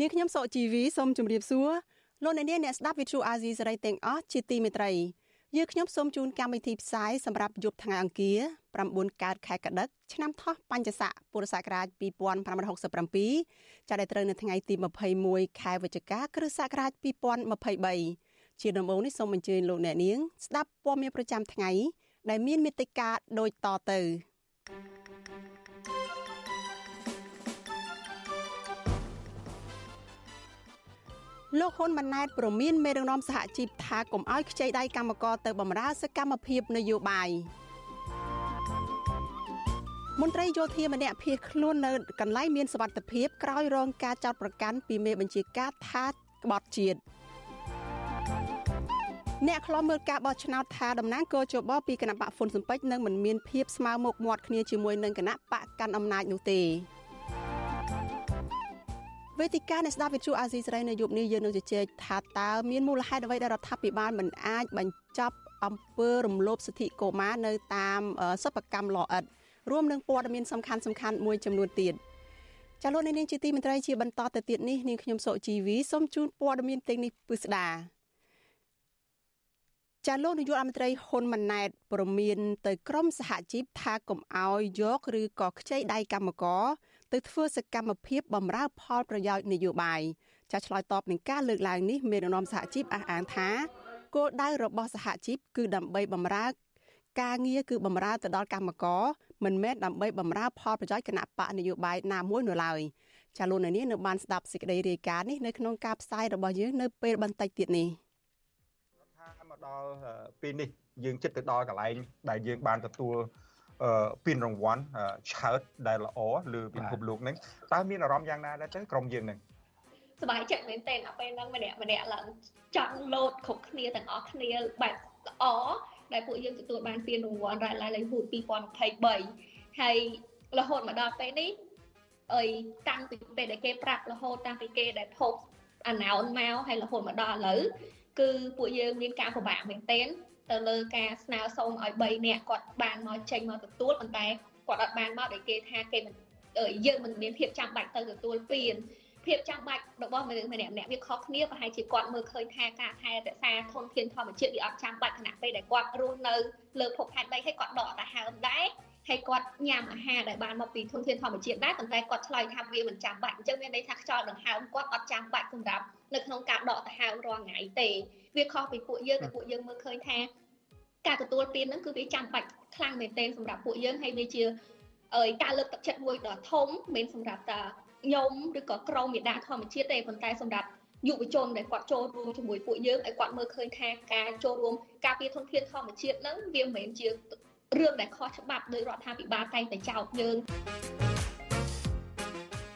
នាងខ្ញុំសកជីវីសូមជម្រាបសួរលោកអ្នកនាងអ្នកស្ដាប់ Vuthu Azizi Serai ទាំងអស់ជាទីមេត្រីយើខ្ញុំសូមជូនកម្មវិធីផ្សាយសម្រាប់យប់ថ្ងៃអង្គារ9កើតខែកដិកឆ្នាំថោះបัญចស័កពុរសករាជ2567ចាប់ដែលត្រូវនៅថ្ងៃទី21ខែវិច្ឆិកាគ្រិស្តសករាជ2023ជាដំបូងនេះសូមអញ្ជើញលោកអ្នកនាង ស្ដាប់ព័ត៌មានប្រចាំថ្ងៃដែលមានមេត្តាដូចតទៅ លោកហ៊ុនម៉ាណែតប្រមានមេដឹកនាំសហជីពថាកុំឲ្យខ្ចីដៃកម្មករទៅបម្រើសកម្មភាពនយោបាយមន្ត្រីយោធាម្នាក់ភៀសខ្លួននៅកន្លែងមានសវត្ថភាពក្រោយរងការចោទប្រកាន់ពីមេបញ្ជាការថាក្បត់ជាតិអ្នកខ្លំមើលការបោះឆ្នោតថាតំណាងកោជបពីគណៈបកហ្វុនសំពេចនឹងមិនមានភាពស្មើមុខមាត់គ្នាជាមួយនឹងគណៈបកកាន់អំណាចនោះទេ វេទិកានៃស្ដាប់វិទ្យុអាស៊ីសេរីនៅយប់នេះយើងនឹងជជែកថាតើមានមូលហេតុអ្វីដែលរដ្ឋាភិបាលមិនអាចបញ្ចប់អំពើរំលោភសិទ្ធិកុមារនៅតាមសិប្បកម្មលអិតរួមនឹងព័ត៌មានសំខាន់សំខាន់មួយចំនួនទៀតចាលោកនាងជាទីមន្ត្រីជាបន្តទៅទៀតនេះនាងខ្ញុំសុជីវីសូមជូនព័ត៌មានទាំងនេះពិស្ដាចាលោកនាយករដ្ឋមន្ត្រីហ៊ុនម៉ាណែតប្រមានទៅក្រមសហជីពថាកុំអោយយកឬក៏ខ្ចីដៃកម្មករ ទៅធ្វើសកម្មភាពបំរើផលប្រយោជន៍នយោបាយចាឆ្លើយតបនឹងការលើកឡើងនេះមេដឹកនាំសហជីពអះអាងថាគោលដៅរបស់សហជីពគឺដើម្បីបំរើការងារគឺបំរើទៅដល់កម្មករមិនមែនដើម្បីបំរើផលប្រយោជន៍គណៈបកនយោបាយណាមួយនោះឡើយចាលោកនាងនៅបានស្ដាប់សេចក្តីរាយការណ៍នេះនៅក្នុងការផ្សាយរបស់យើងនៅពេលបន្តិចទៀតនេះថាមកដល់ពេលនេះយើងចិត្តទៅដល់កន្លែងដែលយើងបានទទួល ពានរង្វាន់ឆើតដែលល្អលើពិភពលោកហ្នឹងតើមានអារម្មណ៍យ៉ាងណាដែរទៅក្រុមយើងហ្នឹងសប្បាយចិត្តមែនទែនដល់ពេលហ្នឹងម្នាក់ម្នាក់ឡើងចង់លោតគ្រប់គ្នាទាំងអស់គ្នាបែបល្អដែលពួកយើងទទួលបានពានរង្វាន់រ៉ែឡៃឡៃហ៊ូត2023ហើយរហូតមកដល់ពេលនេះអីតាំងពីពេលដែលគេប្រាប់រហូតតាំងពីគេដែលផុសអាណោនមកហើយរហូតមកដល់ឥឡូវគឺពួកយើងមានការពិបាកមែនទែន ទៅលើការស្នើសុំឲ្យ3នាក់គាត់បានមកចេញមកទទួលប៉ុន្តែគាត់អត់បានមកដោយគេថាគេមិនយើងមិនមានភាពចាំបាច់ទៅទទួលពានភាពចាំបាច់របស់មនុស្សម្នាក់ម្នាក់វាខុសគ្នាប្រហែលជាគាត់មើលឃើញថាការថែរក្សាធនធានធម្មជាតិវាអត់ចាំបាច់ខណៈពេលដែលគាត់រស់នៅលើភពផែនដីហើយគាត់ដកដង្ហើមដែរ ហើយគាត់ញ៉ាំអាហារដែលបានមកពីធនធានធម្មជាតិដែរប៉ុន្តែគាត់ឆ្លើយថាវាមិនចាំបាច់អញ្ចឹងមានន័យថាខ្យល់ដង្ហើមគាត់អត់ចាំបាច់សម្រាប់នៅក្នុងការដកដង្ហើមរាល់ថ្ងៃទេវាខុសពីពួកយើងដែលពួកយើងមើលឃើញថាការទទួលទានហ្នឹងគឺវាចាំបាច់ខ្លាំងមែនទែនសម្រាប់ពួកយើងហើយវាជាការលើកទឹកចិត្តមួយដ៏ធំមិនសម្រាប់តាខ្ញុំឬក៏ក្រមមេដាធម្មជាតិទេប៉ុន្តែសម្រាប់យុវជនដែលគាត់ចូលរួមជាមួយពួកយើងឲ្យគាត់មើលឃើញថាការចូលរួមការពារធនធានធម្មជាតិហ្នឹងវាមិនមែនជា រឿងដែលខុសច្បាប់ដោយរដ្ឋាភិបាលតែងតែចោទយើង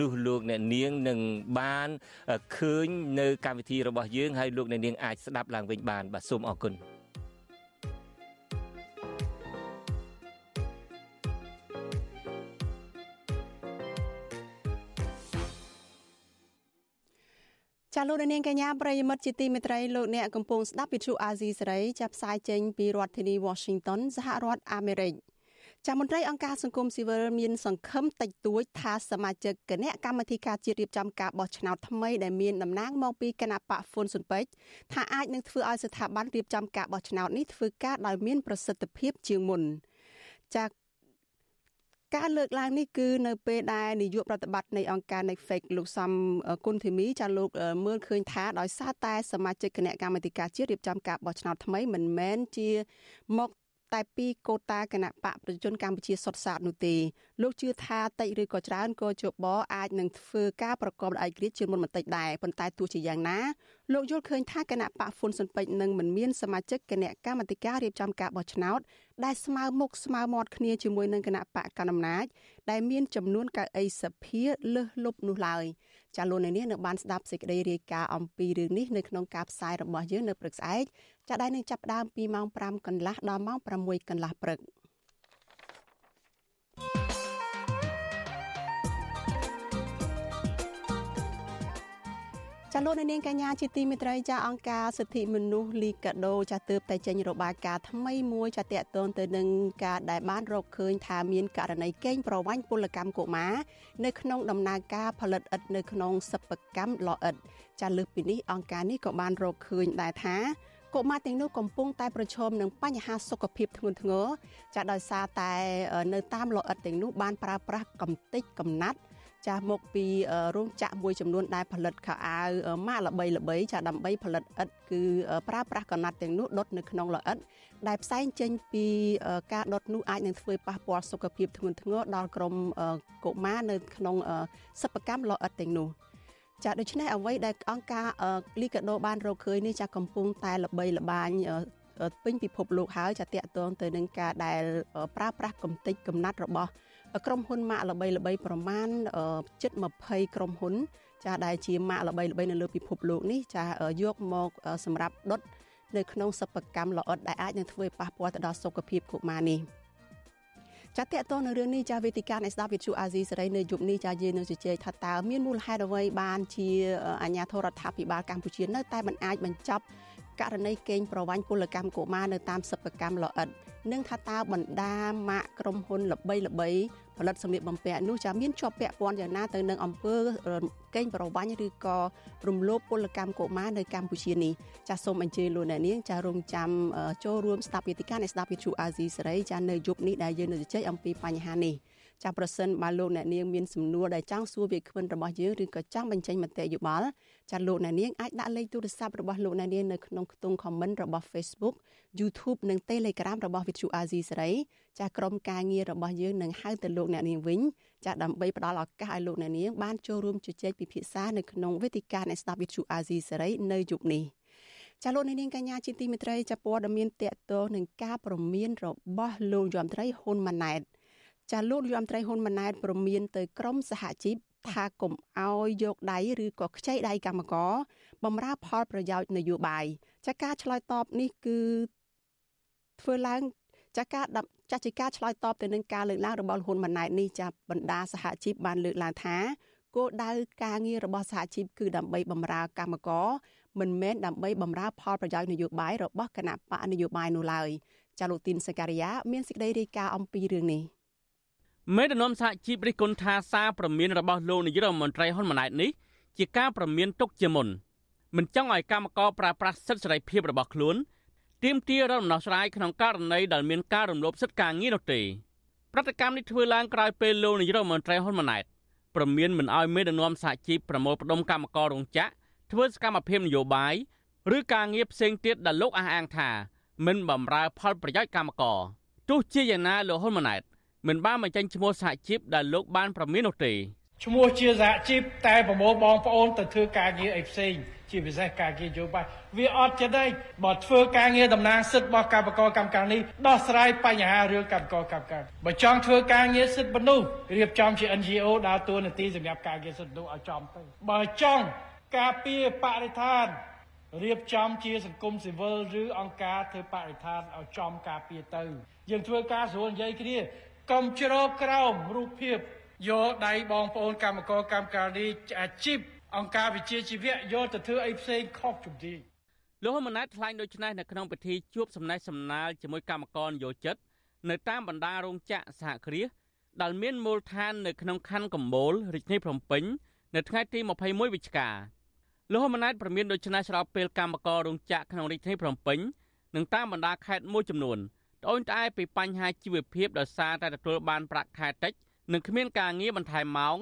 នោះលោកអ្នកនាងនឹងបានឃើញនៅកម្មវិធីរបស់យើងហើយលោកអ្នកនាងអាចស្ដាប់ឡើងវិញបានបាទសូមអរគុណចាលោកនាងកញ្ញាប្រិយមិត្តជាទីមេត្រីលោកអ្នកកំពុងស្ដាប់វិទ្យុអាស៊ីសេរីចាប់ផ្សាយចេញពីរដ្ឋធានី Washington សហរដ្ឋអាមេរិក។ ចាមន្ត្រីអង្គការសង្គមស៊ីវិលមានសង្ឃឹមតិចតួចថាសមាជិកគណៈកម្មាធិការជាតិរៀបចំការបោះឆ្នោតថ្មីដែលមានតំណាងមកពីគណៈបកហ្វុនស៊ុនពេជ្រថាអាចនឹងធ្វើឲ្យស្ថាប័នរៀបចំការបោះឆ្នោតនេះធ្វើការដោយមានប្រសិទ្ធភាពជាងមុនចាការលើកឡើងនេះគឺនៅពេលដែលនាយកប្រតិបត្តិនៃអង្គការ Netflix លោកសំគុណធីមីចាលោកមើលឃើញថាដោយសារតែសមាជិកគណៈកម្មាធិការជាតិរៀបចំការបោះឆ្នោតថ្មីមិនមែនជាមក តែពីកូតាគណៈបកប្រជាជនកម្ពុជាសុទ្ធសាធនោះទេលោកជឿថាតិចឬក៏ច្រើនក៏ជបអាចនឹងធ្វើការប្រកបដោយឯករាជ្យជាងមុនបន្តិចដែរប៉ុន្តែទោះជាយ៉ាងណាលោកយល់ឃើញថាគណៈបកហ្វុនស៊ុនពេជ្រនឹងមិនមានសមាជិកគណៈកម្មាធិការរៀបចំការបោះឆ្នោតដែលស្មើមុខស្មើមាត់គ្នាជាមួយនឹងគណៈបកកណ្ដាលអំណាចដែលមានចំនួនកៅអីសភាលើសលប់នោះឡើយចាលោកនាងនៅបានស្ដាប់សេចក្តីរាយការណ៍អំពីរឿងនេះនៅក្នុងការផ្សាយរបស់យើងនៅព្រឹកស្អែក ចាដែលនឹងចាប់ផ្ដើមពីម៉ោង5កន្លះដល់ម៉ោង6កន្លះព្រឹកចាលោកនាងកញ្ញាជាទីមេត្រីចាអង្គការសិទ្ធិមនុស្សលីកាដូចាទើបតែចេញរបាយការណ៍ថ្មីមួយចាតកតូនទៅនឹងការដែលបានរកឃើញថាមានករណីកេងប្រវ័ញ្ចពលកម្មកុមារនៅក្នុងដំណើរការផលិតឥដ្ឋនៅក្នុងសិប្បកម្មលអិតចាលើសពីនេះអង្គការនេះក៏បានរកឃើញដែរថា កុមារទាំងនោះកំពុងតែប្រឈមនឹងបញ្ហាសុខភាពធ្ងន់ធ្ងរចាដោយសារតែនៅតាមលអិតទាំងនោះបានប្រើប្រាស់កំទេចកំណាត់ចាស់មកពីរោងចក្រមួយចំនួនដែលផលិតខោអាវម៉ាកល្បីល្បីចាដើម្បីផលិតឥដ្ឋគឺប្រើប្រាស់កណាត់ទាំងនោះដុតនៅក្នុងល្អិតដែលផ្សែងចេញពីការដុតនោះអាចនឹងធ្វើប៉ះពាល់សុខភាពធ្ងន់ធ្ងរដល់ក្រុមកុមារនៅក្នុងសិប្បកម្មល្អិតទាំងនោះ ចាដូច្នេះអ្វីដែលអង្គការលីកាដូបានរកឃើញនេះចាកំពុងតែល្បីល្បាញពេញពិភពលោកហើយចាតកតងទៅនឹងការដែលប្រើប្រាស់កំទេចកំណាត់របស់ក្រុមហ៊ុនម៉ាកល្បីល្បីប្រមាណជិត20ក្រុមហ៊ុន ចាដែលជាម៉ាកល្បីល្បីនៅលើពិភពលោកនេះចាយកមកសម្រាប់ដុតនៅក្នុងសិប្បកម្មល្អិតដែលអាចនឹងធ្វើឲ្យប៉ះពាល់ទៅដល់សុខភាពកុមារនេះ ចាតតទៅនៅរឿងនេះចាវេទិកានៃស្ដាប់វិទ្យុអាស៊ីសេរីនៅយប់នេះចាយើងនឹងជជែកថាតើមានមូលហេតុអ្វីបានជាអាជ្ញាធររដ្ឋាភិបាលកម្ពុជានៅតែមិនអាចបញ្ចប់ ករណីកេងប្រវ័ញ្ចពលកម្មកុមារនៅតាមសិប្បកម្មល្អិតនិងថាតើបណ្ដាម៉ាកក្រុមហ៊ុនល្បីល្បីផលិតសម្លៀកបំពាក់នោះចាមានជាប់ពាក់ព័ន្ធយ៉ាងណាទៅនឹងអង្គើកេងប្រវ័ញ្ចឬក៏រំលោភពលកម្មកុមារនៅកម្ពុជានេះចាសូមអញ្ជើញលោកអ្នកនាងចារងចាំចូលរួមស្ដាប់វេទិកានៃស្ដាប់វិទ្យុអាស៊ីសេរីចានៅយប់នេះដែលយើងនឹងជជែកអំពីបញ្ហានេះ ចាប្រសិនបើលោកអ្នកនាងមានសំណួរដែលចង់សួរវាគ្មិនរបស់យើងឬក៏ចង់បញ្ចេញមតិយោបល់ចាលោកអ្នកនាងអាចដាក់លេខទូរស័ព្ទរបស់លោកអ្នកនាងនៅក្នុងខ្ទង់ comment របស់ Facebook YouTube និង Telegram របស់ Vithu Azizi សេរីចាក្រុមការងាររបស់យើងនឹងហៅទៅលោកអ្នកនាងវិញចាដើម្បីផ្ដល់ឱកាសឲ្យលោកអ្នកនាងបានចូលរួមជជែកពិភាក្សានៅក្នុងវេទិកានៃស្ដាប់ Vithu Azizi សេរីនៅយប់នេះចាលោកនាងកញ្ញាជាទីមេត្រីចាព័ត៌មានតកតោនឹងការប្រមានរបស់លោកយមត្រីហ៊ុនម៉ាណែត ចាលោកយមត្រីហ៊ុនម៉ាណែតប្រមានទៅក្រមសហជីពថាកុំអោយយកដៃឬក៏ខ្ចីដៃកម្មករបំរើផលប្រយោជន៍នយោបាយចាការឆ្លើយតបនេះគឺធ្វើឡើងចាការចាជាការឆ្លើយតបទៅនឹងការលើកឡើងរបស់ហ៊ុនម៉ាណែតនេះចាបណ្ដាសហជីពបានលើកឡើងថាគោលដៅការងាររបស់សហជីពគឺដើម្បីបម្រើកម្មករមិនមែនដើម្បីបម្រើផលប្រយោជន៍នយោបាយរបស់គណៈបកនយោបាយនោះឡើយចាលោកទីនសការីយ៉ាមានសេចក្តីរាយការណ៍អំពីរឿងនេះ មេដឹកនាំសហជីពរិះគន់ថាសារព្រមានរបស់លោកនាយរដ្ឋមន្ត្រីហ៊ុនម៉ាណែតនេះជាការព្រមានទុកជាមុនមិនចង់ឲ្យកម្មករប្រើប្រាស់សិទ្ធិសេរីភាពរបស់ខ្លួនទាមទាររំដោះស្រាយក្នុងករណីដែលមានការរំលោភសិទ្ធិការងារនោះទេប្រតិកម្មនេះធ្វើឡើងក្រោយពេលលោកនាយរដ្ឋមន្ត្រីហ៊ុនម៉ាណែតព្រមានមិនឲ្យមេដឹកនាំសហជីពប្រមូលផ្ដុំកម្មកររោងចក្រធ្វើសកម្មភាពនយោបាយឬការងារផ្សេងទៀតដែលលោកអះអាងថា មិនបម្រើផលប្រយោជន៍កម្មករទោះជាយ៉ាងណាលោកហ៊ុនម៉ាណែត មិនបានបញ្ចេញឈ្មោះសហជីពដែលលោកបានប្រមាននោះទេឈ្មោះជាសហជីពតែប្រមូលបងប្អូនទៅធ្វើការងារអីផ្សេងជាពិសេសការងារយោបាយវាអត់ចិត្តទេបើធ្វើការងារតំណាងសិទ្ធិរបស់កម្មករកម្មការនេះដោះស្រាយបញ្ហារឿងកម្មករកម្មការបើចង់ធ្វើការងារសិទ្ធិមនុស្សរៀបចំជា NGO ដើរតួនាទីសម្រាប់ការងារសិទ្ធិមនុស្សឲ្យចំទៅបើចង់ការពារបរិស្ថានរៀបចំជាសង្គមស៊ីវិលឬអង្គការធ្វើបរិស្ថានឲ្យចំការពារទៅយើងធ្វើការស្រួលនិយាយគ្នា កុំជ្រកក្រោមរូបភាពយកដៃបងប្អូនកម្មករកម្មការនេះអាជីពអង្គការវិជាជីវៈយកទៅធ្វើអីផ្សេងខុសជំនាញលោកហ៊ុនម៉ាណែតថ្លែងដូចនេះនៅក្នុងពិធីជួបសំណេះសំណាលជាមួយកម្មករនយោជិតនៅតាមបណ្ដារោងចក្រសហគ្រាសដែលមានមូលដ្ឋាននៅក្នុងខណ្ឌកំបូលរាជធានីភ្នំពេញនៅថ្ងៃទី21វិច្ឆិកាលោកហ៊ុនម៉ាណែតប្រមានដូចនេះស្របពេលកម្មកររោងចក្រក្នុងរាជធានីភ្នំពេញនិងតាមបណ្ដាខេត្តមួយចំនួន ត្អូញត្អែពីបញ្ហាជីវភាពដោយសារតែទទួលបានប្រាក់ខែតិចនិងគ្មានការងារបន្ថែមម៉ោង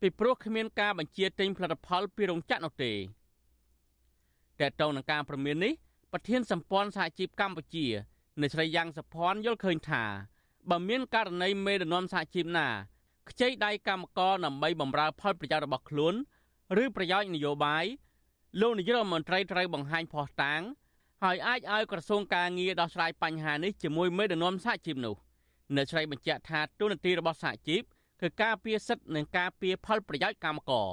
ពីព្រោះគ្មានការបញ្ជាទិញផលិតផលពីរោងចក្រនោះទេតែតទៅនឹងការប្រមាននេះប្រធានសម្ព័ន្ធសហជីពកម្ពុជាអ្នកស្រីយ៉ាងសុភ័ណ្ឌយល់ឃើញថាបើមានករណីមេដឹកនាំសហជីពណាខ្ចីដៃកម្មករដើម្បីបម្រើផលប្រយោជន៍របស់ខ្លួន ឬប្រយោជន៍នយោបាយលោកនាយករដ្ឋមន្ត្រីត្រូវបង្ហាញភស្តុតាង ហើយអាចឲ្យក្រសួងការងារដោះស្រាយបញ្ហានេះជាមួយមេដឹកនាំសហជីពនោះអ្នកស្រីបញ្ជាក់ថាទូនាទីរបស់សហជីពគឺការពារសិទ្ធិនិងការពារផលប្រយោជន៍កម្មករ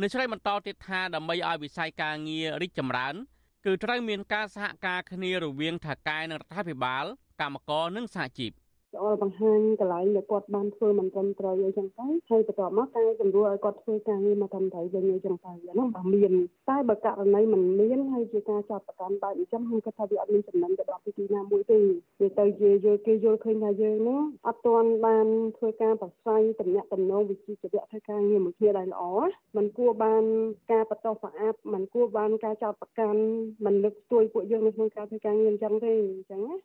អ្នកស្រីបន្តទៀតថាដើម្បីឲ្យវិស័យការងាររីកចម្រើន គឺត្រូវមានការសហការគ្នារវាងថៅកែនិងរដ្ឋាភិបាលកម្មករនិងសហជីព ល្អបង្ហាញកន្លែងដែលគាត់បានធ្វើមិនត្រឹមត្រូវអីចឹងទៅហើយបន្ទាប់មកតែសម្រួលឲ្យគាត់ធ្វើការងារមកត្រឹមត្រូវវិញអីចឹងទៅអាហ្នឹងបើមានតែបើករណីមិនមានហើយជាការចាប់ប្រកាន់បែបអញ្ចឹងខ្ញុំគិតថាវាអត់មានចំណេញទៅដល់ពីទីណាមួយទេវាទៅជាយល់គេយល់ឃើញថាយើងហ្នឹងអត់ទាន់បានធ្វើការប្រស័យតំណាក់តំណងវិជ្ជាជីវៈធ្វើការងារមួយគ្នាដែលល្អมันគួរបានការបន្តប្រអាប់มันគួរបានការចាប់ប្រកាន់มันលើកស្ទួយពួកយើងនៅក្នុងការធ្វើការងារអញ្ចឹងទេអញ្ចឹងណា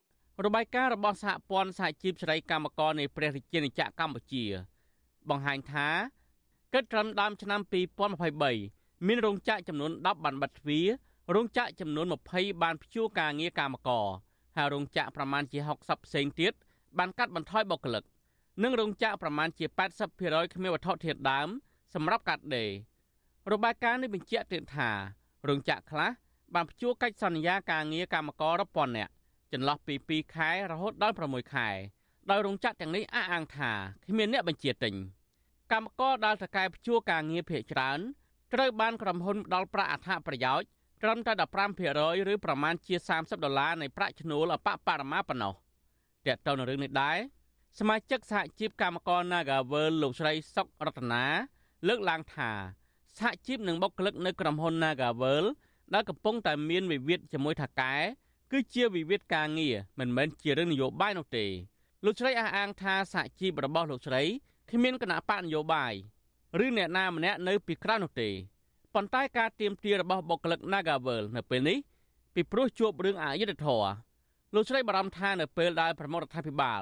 របាយការណ៍របស់សហព័ន្ធសហជីពសេរីកម្មករនៃព្រះរាជាណាចក្រកម្ពុជា បង្ហាញថាគិតត្រឹមដើមឆ្នាំ2023មានរោងចក្រចំនួន10បានបិទទ្វាររោងចក្រចំនួន20បានព្យួរការងារកម្មករហើយរោងចក្រប្រមាណជា60ផ្សេងទៀតបានកាត់បន្ថយបុគ្គលិកនិងរោងចក្រប្រមាណជា80%គ្មានវត្ថុធាតុដើមសម្រាប់កាត់ដេររបាយការណ៍នេះបញ្ជាក់ទៀតថារោងចក្រខ្លះបានព្យួរកិច្ចសន្យាការងារកម្មកររាប់ពាន់នាក់ ចន្លោះពី2ខែរហូតដល់6ខែដោយរោងចក្រទាំងនេះអះអាងថាគ្មានអ្នកបញ្ជាទិញកម្មករដែលតកែព្យួរការងារភ ieck ច្រើនត្រូវបានក្រុមហ៊ុនផ្ដល់ប្រាក់អត្ថប្រយោជន៍ត្រឹមតែ15%ឬប្រមាណជា30ដុល្លារនៃប្រាក់ឈ្នួលអបបរមាប៉ុណ្ណោះតើតើនៅរឿងនេះដែរសមាជិកសហជីពកម្មករ Nagavel លោកស្រីសុករតនាលើកឡើងថាសហជីពនិងបុគ្គលិកនៅក្រុមហ៊ុន Nagavel ដែលកំពុងតែមានវិវាទជាមួយថៅកែ គឺជាវិវាទការងារមិនមែនជារឿងនយោបាយនោះទេលោកស្រីអះអាងថាសហជីពរបស់លោកស្រីគ្មានគណៈបកនយោបាយឬអ្នកណាម្នាក់នៅពីក្រៅនោះទេប៉ុន្តែការទៀមទារបស់បុគ្គលិក Nagavel នៅពេលនេះពីព្រោះជួបរឿងអយុត្តិធម៌លោកស្រីបារម្ភថានៅពេលដែលប្រមុខរដ្ឋាភិបាល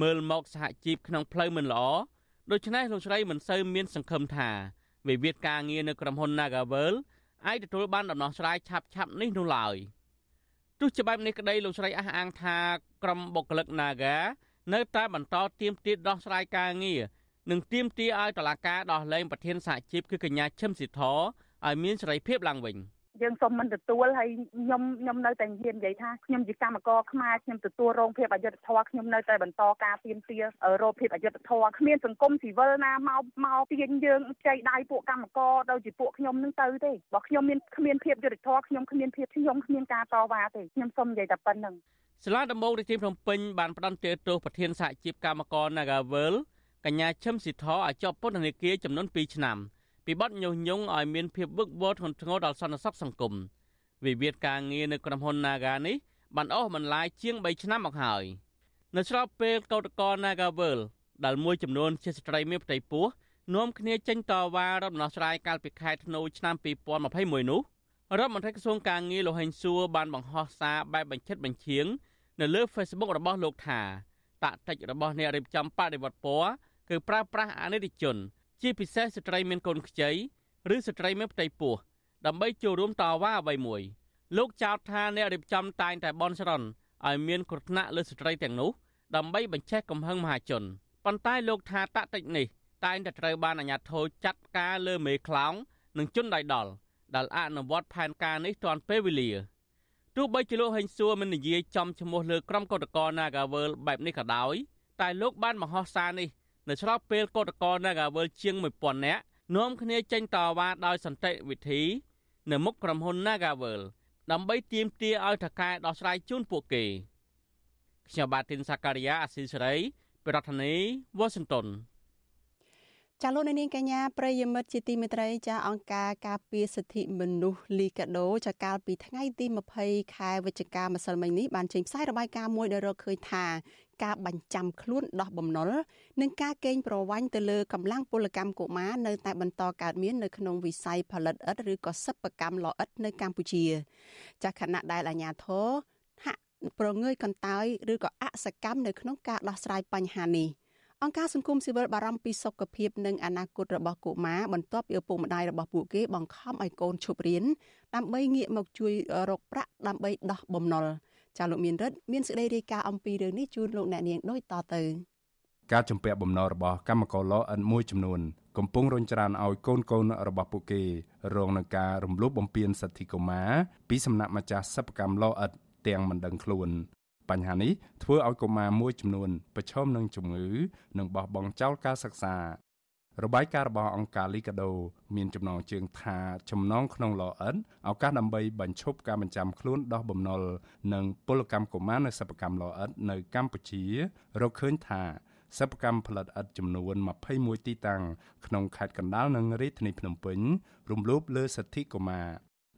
មើលមកសហជីពក្នុងផ្លូវមិនល្អដូច្នេះលោកស្រីមិនសូវមានសង្ឃឹមថាវិវាទការងារនៅក្រុមហ៊ុន Nagavel អាចទទួលបានដំណោះស្រាយឆាប់ៗនេះនោះឡើយ។ ទោះជាបែបនេះក្តីលោកស្រីអះអាងថាក្រុមបុគ្គលិក Naga នៅតែបន្តទៀមទាដោះស្រាយការងារនិងទៀមទាឲ្យតុលាការដោះលែងប្រធានសហជីពគឺកញ្ញាឈឹមស៊ីធឲ្យមានសេរីភាពឡើងវិញ។ យើងសូមមិនទទួលហើយខ្ញុំខ្ញុំនៅតែហ៊ាននិយាយថាខ្ញុំជាកម្មករខ្មែរខ្ញុំទទួលរងភាពអយុត្តិធម៌ខ្ញុំនៅតែបន្តការទៀមទារោគភាពអយុត្តិធម៌គ្មានសង្គមស៊ីវិលណាមកមកទាញយើងចៃដៃពួកកម្មករដូចជាពួកខ្ញុំនឹងទៅទេបើខ្ញុំមានគ្មានភាពយុត្តិធម៌ខ្ញុំគ្មានភាពខ្ញុំគ្មានការតវ៉ាទេខ្ញុំសូមនិយាយតែប៉ុណ្្នឹងសាលាដំបងរាជធានីភ្នំពេញបានផ្តន្ទាទោសប្រធានសហជីពកម្មករ Nagavel កញ្ញាឈឹមស៊ីធឲ្យជាប់ពន្ធនាគារចំនួន2ឆ្នាំ ពីបទញុះញង់ឲ្យមានភាពវឹកវរធ្ងន់ធ្ងរដល់សន្តិសុខសង្គមវិវាទការងារនៅក្រុមហ៊ុន Naga នេះបានអស់បន្លាយជាង3ឆ្នាំមកហើយនៅស្របពេលកោតក្រ Nagavel ដែលមួយចំនួនជាស្ត្រីមានផ្ទៃពោះនាំគ្នាចេញតវ៉ារំដោះស្រាយកាលពីខែធ្នូឆ្នាំ2021នោះរដ្ឋមន្ត្រីក្រសួងការងារលោកហេងសួរបានបង្ហោះសារបែបបញ្ឆិតបញ្ឈៀងនៅលើ Facebook របស់លោកថាតាក់តិចរបស់អ្នករៀបចំបដិវត្តពណ៌គឺប្រើប្រាស់អនិច្ចជន ជាពិសេសស្ត្រីមានកូនខ្ចីឬស្ត្រីមានផ្ទៃពោះដើម្បីចូលរួមតវ៉ាអ្វីមួយលោកចោទថាអ្នករៀបចំតែងតែបនស្រន់ឲ្យមានគ្រោះថ្នាក់លើស្ត្រីទាំងនោះដើម្បីបញ្ឆេះកំហឹងមហាជនប៉ុន្តែលោកថាតាក់តិចនេះតែងតែត្រូវបានអាជ្ញាធរចាត់ការលើមេខ្លោងនិងជនដៃដល់ដែលអនុវត្តផែនការនេះទាន់ពេលវេលាទោះបីជាលោកហេងសួរមិននិយាយចំឈ្មោះលើក្រុមកោតក្រ Nagawal បែបនេះក៏ដោយតែលោកបានបង្ហោះសារនេះ នៅឆ្លប់ពេលកោតក្រ Nagawal ជាង1000នាក់នាំគ្នាចេញតវ៉ាដោយសន្តិវិធី នៅមុខក្រុមហ៊ុន Nagawal ដើម្បីទាមទារឲ្យថកែដោះស្រាយជូនពួកគេខ្ញុំបាទទីនសាការីយ៉ាអស៊ីសេរីប្រធានាធិបតី Washington ចាលោកនាងកញ្ញាប្រិយមិត្តជាទីមេត្រីចាអង្គការការពារសិទ្ធិមនុស្សលីកាដូចាកាលពីថ្ងៃទី20ខែវិច្ឆិកាម្សិលមិញនេះបានចេញផ្សាយរបាយការណ៍មួយដែលរកឃើញថា ការបញ្ចាំខ្លួនដោះបំណុលនិងការកេងប្រវ័ញ្ចទៅលើកម្លាំងពលកម្មកុមារនៅតែបន្តកើតមាននៅក្នុងវិស័យផលិតឥដ្ឋឬក៏សិប្បកម្មលអិដ្ឋនៅកម្ពុជាចាខណៈដែលអាជ្ញាធរហាក់ប្រងើយកន្តើយឬក៏អសកម្មនៅក្នុងការដោះស្រាយបញ្ហានេះអង្គការសង្គមស៊ីវិលបារម្ភពីសុខភាពនិងអនាគតរបស់កុមារបន្ទាប់ពីឪពុកម្ដាយរបស់ពួកគេបង្ខំឲ្យកូនឈប់រៀនដើម្បីងាកមកជួយរកប្រាក់ដើម្បីដោះបំណុល ចាលោកមានរិទ្ធមានសេចក្តីរាយការណ៍អំពីរឿងនេះជូនលោកអ្នកនាងដូចតទៅការជំពាក់បំណុលរបស់កម្មករលអិនមួយចំនួនកំពុងរញច្រានឲ្យកូនកូនរបស់ពួកគេរងនឹងការរំលោភបំពានសិទ្ធិកុមារពីសំណាក់ម្ចាស់សិប្បកម្មលអិតទាំងមិនដឹងខ្លួនបញ្ហានេះធ្វើឲ្យកុមារមួយចំនួនប្រឈមនឹងជំងឺនិងបោះបង់ចោលការសិក្សា របាយការណ៍របស់អង្គការ Liga do មានចំណងជើងថាចំណងក្នុងលអិនឱកាសដើម្បីបញ្ឈប់ការបញ្ចាំខ្លួនដោះបំណុលនិងពលកម្មកុមារនៅសិប្បកម្មលអិននៅកម្ពុជារកឃើញថាសិប្បកម្មផលិតឥដ្ឋចំនួន21ទីតាំងក្នុងខេត្តកណ្ដាលនិងរាជធានីភ្នំពេញរំលោភលើសិទ្ធិកុមារ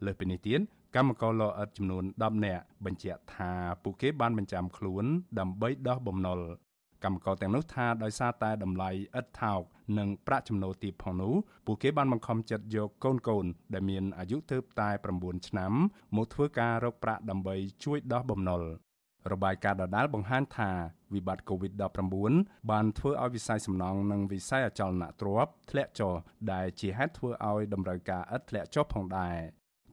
លើសពីនេះទៀតកម្មករលអិតចំនួន10នាក់បញ្ជាក់ថាពួកគេបានបញ្ចាំខ្លួនដើម្បីដោះបំណុល កម្មករទាំងនោះថាដោយសារតែតម្លៃឥតថោកនិងប្រាក់ចំណូលទាបផងនោះពួកគេបានបង្ខំចិត្តយកកូនកូនដែលមានអាយុទើបតែ9ឆ្នាំមកធ្វើការរកប្រាក់ដើម្បីជួយដោះបំណុលរបាយការណ៍ដដែលបង្ហាញថាវិបត្តិ COVID-19 បានធ្វើឲ្យវិស័យសំណង់និងវិស័យអចលនទ្រព្យធ្លាក់ចុះដែលជាហេតុធ្វើឲ្យតម្រូវការឥដ្ឋធ្លាក់ចុះផងដែរ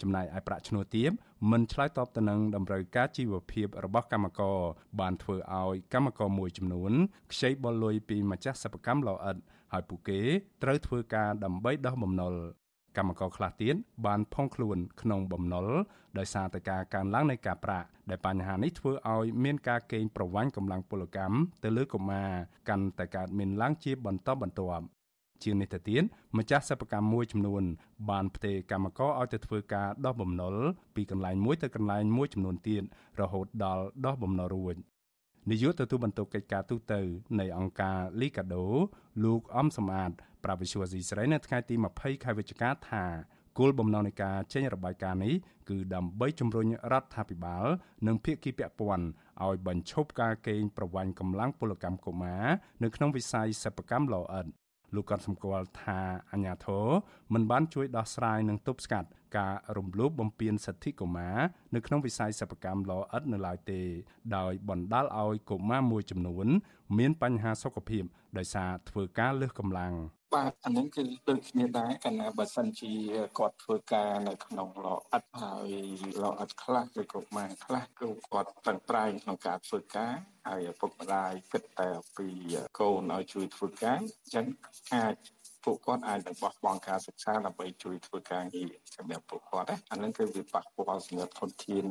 ចំណែកឯប្រាក់ឈ្នួលទាបមិនឆ្លើយតបទៅនឹងតម្រូវការជីវភាពរបស់កម្មករបានធ្វើឲ្យកម្មករមួយចំនួនខ្ចីបុលលុយពីម្ចាស់សិប្បកម្មលោអិតហើយពួកគេត្រូវធ្វើការដើម្បីដោះបំណុលកម្មករខ្លះទៀតបានផុងខ្លួនក្នុងបំណុលដោយសារតែការកើនឡើងនៃការប្រាក់ដែលបញ្ហានេះធ្វើឲ្យមានការកេងប្រវ័ញ្ចកម្លាំងពលកម្មទៅលើកុមារកាន់តែកើតមានឡើងជាបន្តបន្ទាប់ ជាងនេះទៅទៀតម្ចាស់សិប្បកម្មមួយចំនួនបានផ្ទេរកម្មករឲ្យទៅធ្វើការដោះបំណុលពីកន្លែងមួយទៅកន្លែងមួយចំនួនទៀតរហូតដល់ដោះបំណុលរួចនាយកទទួលបន្ទុកកិច្ចការទូតនៃអង្គការ Liga do លោកអំសំអាតប្រាវិសុវស៊ីស្រីនៅថ្ងៃទី20ខែវិច្ឆិកាថាគោលបំណងនៃការចេញរបាយការណ៍នេះគឺដើម្បីជំរុញរដ្ឋាភិបាល និងភាគីពាក់ព័ន្ធឲ្យបញ្ឈប់ការកេងប្រវ័ញ្ចកម្លាំងពលកម្មកុមារនៅក្នុងវិស័យសិប្បកម្មលោអិត លោកក៏សម្គាល់ថាអាញាធរមិនបានជួយដោះស្រាយនិងទប់ស្កាត់ការរំលោភបំពានសិទ្ធិកុមារនៅក្នុងវិស័យសិប្បកម្មលោអិតនៅឡើយទេ ដោយបណ្ដាលឲ្យកុមារមួយចំនួន មានបញ្ហាសុខភាពដោយសារធ្វើការលើសកម្លាំងបាទអានឹងគឺដូចគ្នាដែរកាលណាបើសិនជាគាត់ធ្វើការនៅក្នុងលអិតហើយលអិតខ្លះឬក៏ម៉ានខ្លះគឺគាត់ប្រឹងប្រែងក្នុងការធ្វើការហើយឪពុកម្ដាយគិតតែពីកូនឲ្យជួយធ្វើការអញ្ចឹងអាច ពួកគាត់អាចនឹងបោះបង់ការសិក្សាដើម្បីជួយធ្វើការងារសម្រាប់ពួកគាត់ណាអានឹងគឺវាប៉ះពាល់សម្រាប់ធនធាន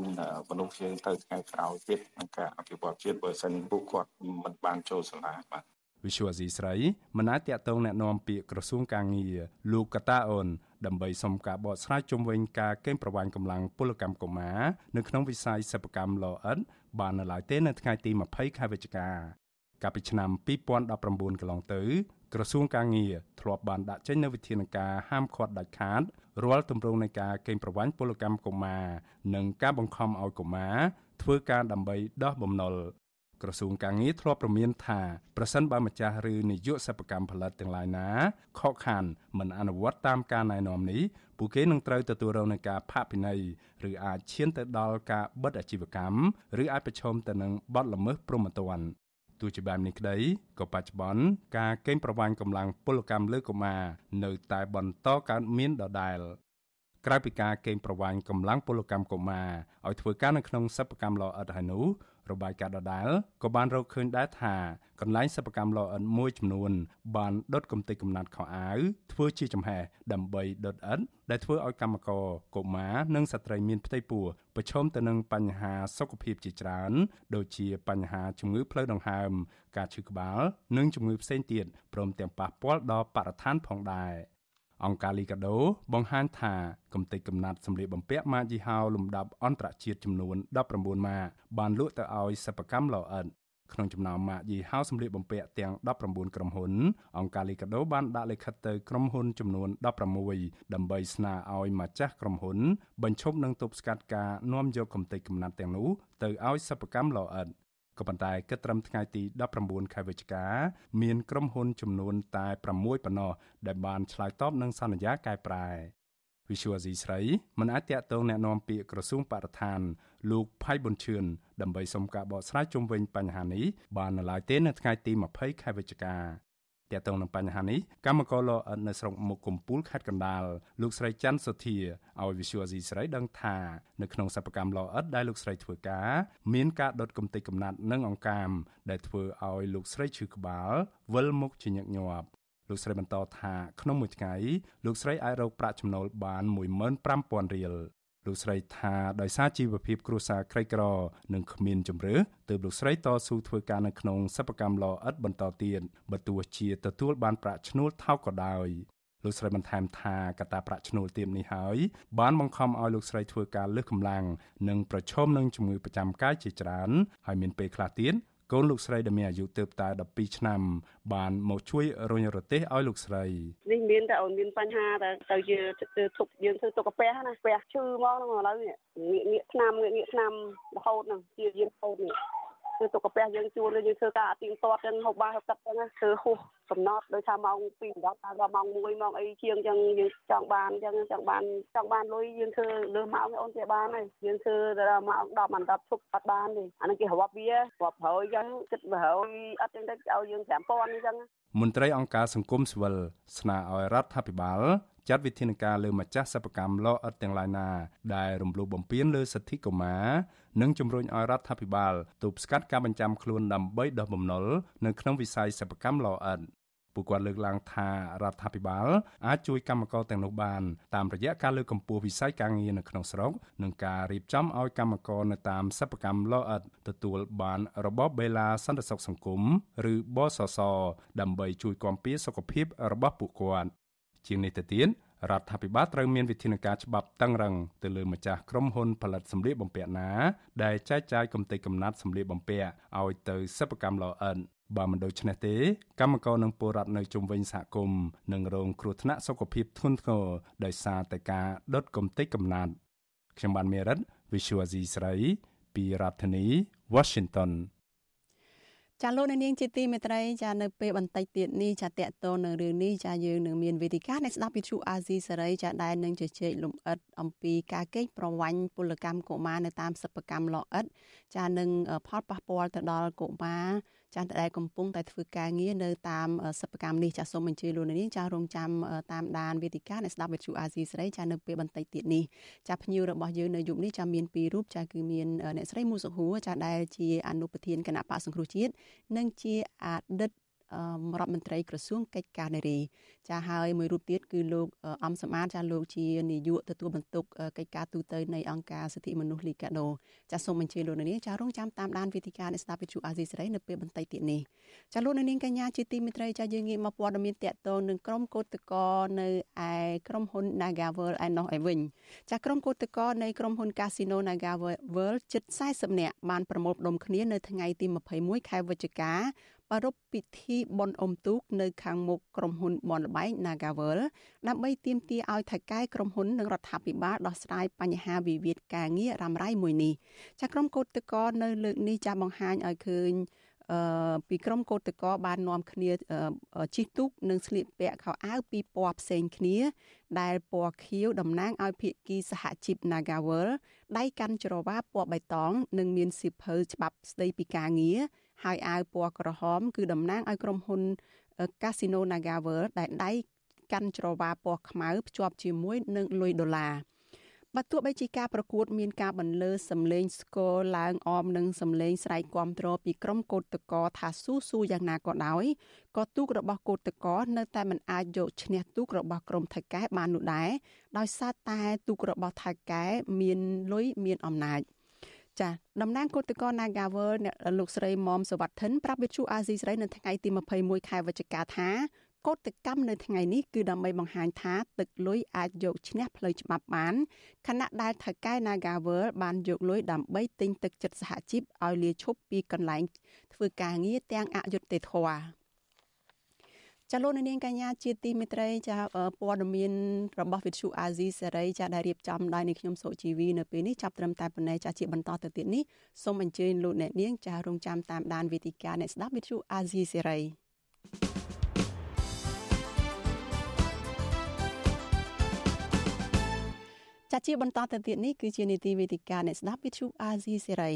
មនុស្សយើងទៅថ្ងៃក្រោយទៀតក្នុងការអភិវឌ្ឍជាតិបើសិនពួកគាត់មិនបានចូលសាលាបាទវិសុវអាស៊ីស្រីមិនអាចតាក់ទងแนะនាំពាក្យក្រសួងកាងារលោកកតាអូនដើម្បីសុំការបកស្រាយជុំវិញការកេងប្រវ័ញ្ចកម្លាំងពលកម្មកុមារនៅក្នុងវិស័យសិប្បកម្មលោអិតបាននៅឡើយទេនៅថ្ងៃទី20ខែវិច្ឆិកាកាលពីឆ្នាំ2019កន្លងទៅ ក្រសួងកាងារធ្លាប់បានដាក់ចេញនូវវិធានការហាមឃាត់ដាច់ខាតរាល់ទម្រង់នៃការកេងប្រវ័ញ្ចពលកម្មកុមារនិងការបង្ខំឲ្យកុមារធ្វើការដើម្បីដោះបំណុលក្រសួងកាងារធ្លាប់ប្រមានថាប្រសិនបើម្ចាស់ឬនាយកសិប្បកម្មផលិតទាំងឡាយណាខកខានមិនអនុវត្តតាមការណែនាំនេះពួកគេនឹងត្រូវទទួលរងនឹងការផាកពិន័យឬអាចឈានទៅដល់ការបិទអាជីវកម្មឬអាចប្រឈមទៅនឹងបទល្មើសព្រហ្មទណ្ឌ ទោះជាបែបនេះក្តីក៏បច្ចុប្បន្នការកេងប្រវ័ញ្ចកម្លាំងពលកម្មលើកុមារនៅតែបន្តកើតមានដដែលក្រៅពីការកេងប្រវ័ញ្ចកម្លាំងពលកម្មកុមារឲ្យធ្វើការនៅក្នុងសិប្បកម្មលោអិតហើយនោះ របាយការណ៍ដដែលក៏បានរកឃើញដែរថាកន្លែងសិប្បកម្មលោអិនមួយចំនួនបានដុតកំទេចកំណាត់ខោអាវធ្វើជាចំហេះដើម្បីដុតឥដ្ឋដែលធ្វើឲ្យកម្មករកុមារនិងស្ត្រីមានផ្ទៃពោះប្រឈមទៅនឹងបញ្ហាសុខភាពជាច្រើនដូចជាបញ្ហាជំងឺផ្លូវដង្ហើមការឈឺក្បាល និងជំងឺផ្សេងទៀតព្រមទាំងប៉ះពាល់ដល់បរិស្ថានផងដែរ អង្គការលីកាដូបង្ហាញថាកំទេចកំណាត់សម្លៀកបំពាក់ម៉ាកយីហោលំដាប់អន្តរជាតិចំនួន19ម៉ាកបានលក់ទៅឲ្យសិប្បកម្មលោអិតក្នុងចំណោមម៉ាកយីហោសម្លៀកបំពាក់ទាំង19ក្រុមហ៊ុនអង្គការលីកាដូបានដាក់លិខិតទៅក្រុមហ៊ុនចំនួន16ដើម្បីស្នើឲ្យម្ចាស់ក្រុមហ៊ុនបញ្ឈប់និងទប់ស្កាត់ការនាំយកកំទេចកំណាត់ទាំងនោះទៅឲ្យសិប្បកម្មលោអិត ក៏ប៉ុន្តែគិតត្រឹមថ្ងៃទី19ខែវិច្ឆិកាមានក្រុមហ៊ុនចំនួនតែ6ប៉ុណ្ណោះដែលបានឆ្លើយតបនឹងសន្យាកែប្រែ វិសុវអាស៊ីស្រីមិនអាចតាក់ទងแนะនាំពាក្យក្រសួងបរិស្ថាន លោកផៃប៊ុនឈឿនដើម្បីសុំការបកស្រាយជុំវិញបញ្ហានេះបាននៅឡើយទេនៅថ្ងៃទី20ខែវិច្ឆិកា ទាក់ទងនឹងបញ្ហានេះកម្មករលអិតនៅស្រុកមុខកំពូលខេត្តកណ្ដាលលោកស្រីច័ន្ទសុធាឲ្យវិសុវអាស៊ីស្រីដឹងថានៅក្នុងសិប្បកម្មលអិតដែលលោកស្រីធ្វើការមានការដុតកំទេចកំណាត់និងអង្កាម ដែលធ្វើឲ្យលោកស្រីឈឺក្បាលវិលមុខជាញឹកញាប់លោកស្រីបន្តថាក្នុងមួយថ្ងៃលោកស្រីអាចរកប្រាក់ចំណូលបាន15000រៀល លោកស្រីថាដោយសារជីវភាពគ្រួសារក្រីក្រនិងគ្មានជំរឿទើបលោកស្រីតស៊ូធ្វើការនៅក្នុងសិប្បកម្មលអិតបន្តទៀតបើទោះជាទទួលបានប្រាក់ឈ្នួលថោកក៏ដោយលោកស្រីបន្ថែមថាកត្តាប្រាក់ឈ្នួលទាបនេះហើយបានបង្ខំឲ្យលោកស្រីធ្វើការលើសកម្លាំងនិងប្រឈមនឹងជំងឺប្រចាំកាយជាច្រើនហើយមានពេលខ្លះទៀត កូនលោកស្រីដែលមានអាយុទើបតែ12ឆ្នាំបានមកជួយរុញរទេះឲ្យលោកស្រីនេះមានតែអូនមានបញ្ហាតែទៅជាធប់យើងធ្វើទុកកាពះណាពះឈឺមកហ្នឹងឥឡូវងាកងាកឆ្នាំងាកងាកឆ្នាំរហូតហ្នឹងជាយានរហូតនេះ គឺទុកកាពះយើងជួលយើងធ្វើការអទៀងទាត់ចឹងហូបបាយហូបទឹកចឹងធ្វើហួសកំណត់ដោយថាម៉ោង2ដល់ដល់ម៉ោង1ម៉ោងអីជាងចឹងយើងចង់បានចឹងចង់បានចង់បានលុយយើងធ្វើលើម៉ោងអូនជាបានហើយយើងធ្វើដល់ម៉ោង10មិនដល់ឈប់អត់បានទេអានេះគេរាប់វារាប់ប្រយចឹងគិតប្រយអត់ចឹងទៅឲ្យយើង5000ចឹង មន្ត្រីអង្គការសង្គមស៊ីវិលស្នើឲ្យរដ្ឋាភិបាលចាត់វិធានការលើម្ចាស់សិប្បកម្មលអិតទាំងឡាយណា ដែលរំលោភបំពានលើសិទ្ធិកុមារនិងជំរុញឲ្យរដ្ឋាភិបាលទប់ស្កាត់ការបញ្ចាំខ្លួនដើម្បីដោះបំណុលនៅក្នុងវិស័យសិប្បកម្មលអិត ពួកគាត់លើកឡើងថារដ្ឋាភិបាលអាចជួយកម្មករទាំងនោះបានតាមរយៈការលើកកម្ពស់វិស័យការងារនៅក្នុងស្រុកនិងការរៀបចំឲ្យកម្មករនៅតាមសិប្បកម្មលអិតទទួលបានរបបបេឡាសន្តិសុខសង្គមឬបសសដើម្បីជួយគាំពារសុខភាពរបស់ពួកគាត់ជាងនេះទៅទៀតរដ្ឋាភិបាលត្រូវមានវិធានការច្បាប់តឹងរឹងទៅលើម្ចាស់ក្រុមហ៊ុនផលិតសម្លៀកបំពាក់ណាដែលចែកចាយកំទេចកំណាត់សម្លៀកបំពាក់ឲ្យទៅសិប្បកម្មលអិន បើមិនដូច្នេះទេកម្មករនិងពលរដ្ឋនៅជុំវិញសហគមន៍នឹងរងគ្រោះថ្នាក់សុខភាពធ្ងន់ធ្ងរដោយសារតែការដុតកំទេចកំណាត់ខ្ញុំបានមេរិត Visual Asia ស្រីពីរដ្ឋធានី Washington ចាលោកនាងជាទីមេត្រីចានៅពេលបន្តិចទៀតនេះចាតកតនៅរឿងនេះចាយើងនឹងមានវេទិកានៃស្ដាប់វិទ្យុអាស៊ីសេរីចាដែលនឹងជជែកលំអិតអំពីការកេងប្រវ័ញ្ចពលកម្មកុមារនៅតាមសិប្បកម្មលអិតចានឹងផលប៉ះពាល់ទៅដល់កុមារចាស់ដែលកំពុងតែធ្វើការងារនៅតាមសិប្បកម្មនេះចាសូមអញ្ជើញលោកនាងចារងចាំតាមដានវេទិកានៃស្ដាប់វិទ្យុអាស៊ីសេរីចានៅពេលបន្តិចទៀតនេះចាភ្ញៀវរបស់យើងនៅយុគនេះចាមានពីររូបចាគឺមានអ្នកស្រីមូសុហួរចាដែលជាអនុប្រធានគណៈបកសង្គ្រោះជាតិនិងជាអតីត រដ្ឋមន្ត្រីក្រសួងកិច្ចការនារីចាហើយមួយរូបទៀតគឺលោកអំសមានចាលោកជានាយកទទួលបន្ទុកកិច្ចការទូតនៃអង្គការសិទ្ធិមនុស្សលីកាដូចាសូមអញ្ជើញលោកនាងចារងចាំតាមដានវេទិកានៃស្ដាប់វិទ្យុអាស៊ីសេរីនៅពេលបន្តិចទៀតនេះចាលោកនាងកញ្ញាជាទីមេត្រីចាយើងងាកមកព័ត៌មានតកតងនឹងក្រុមកោតកោនៅឯក្រុមហ៊ុន Nagavel ឯណោះឯវិញចាក្រុមកោតកោនៃក្រុមហ៊ុន Casino Nagavel ជិត40នាក់បានប្រមូលផ្ដុំគ្នានៅថ្ងៃទី21ខែវិច្ឆិកា ប្រារព្ធពិធីបុណ្យអុំទូកនៅខាងមុខក្រុមហ៊ុនបនលបែង Nagavel ដើម្បីទាមទារឲ្យថៅកែក្រុមហ៊ុននិងរដ្ឋាភិបាលដោះស្រាយបញ្ហាវិវាទការងាររ៉ាំរ៉ៃមួយនេះចាក្រុមកោតតកនៅលើកនេះចាបង្ហាញឲ្យឃើញអឺពីក្រុមកោតតកបាននាំគ្នាជិះទូកនិងស្លៀកពាក់ខោអាវពីរពណ៌ផ្សេងគ្នា ដែលពណ៌ខៀវតំណាងឲ្យភាគីសហជីព Nagawal ដៃកាន់ច្រវាពណ៌បៃតង និងមានសៀវភៅច្បាប់ស្ដីពីការងារ ហើយអាវពណ៌ក្រហម គឺតំណាងឲ្យក្រុមហ៊ុន Casino NagaWorld ដែលដៃកាន់ច្រវាពណ៌ខ្មៅភ្ជាប់ជាមួយនឹងលុយដុល្លារបើទោះបីជាការប្រកួត មានការបន្លឺសម្លេងស្គរឡើងអមនិងសម្លេងស្រែកគាំទ្រពីក្រុមកោតតកថាស៊ូស៊ូយ៉ាងណាក៏ដោយក៏ទូករបស់កោតតកនៅតែមិនអាចយកឈ្នះទូករបស់ក្រុមថៃកែបាននោះដែរដោយសារតែទូករបស់ថៃកែមានលុយមានអំណាច។ ចាតំណាងគឧតកោ Nagavel លោកស្រីមុំសវត្ថិនប្រាប់វិទ្យុអាស៊ីស្រីនៅថ្ងៃទី21ខែវិច្ឆិកាថាកោតកម្មនៅថ្ងៃនេះគឺដើម្បីបង្ហាញថាទឹកលុយអាចយកឈ្នះផ្លូវច្បាប់បានខណៈដែលថៅកែ Nagavel បានយកលុយដើម្បីទិញទឹកចិត្តសហជីពឲ្យលាឈប់ពីកន្លែងធ្វើការងារទាំងអយុត្តិធម៌ ចាលោកនាងកញ្ញាជាទីមេត្រីចាព័ត៌មានរបស់វិទ្យុអាស៊ីសេរីចាដែលរៀបចំដោយនាងខ្ញុំសុជីវីនៅពេលនេះចាប់ត្រឹមតែប៉ុណ្ណេះចាជាបន្តទៅទៀតនេះសូមអញ្ជើញលោកអ្នកនាងចារងចាំតាមដានវេទិកាអ្នកស្ដាប់វិទ្យុអាស៊ីសេរីចាជាបន្តទៅទៀតនេះគឺជានីតិវេទិកាអ្នកស្ដាប់វិទ្យុអាស៊ីសេរី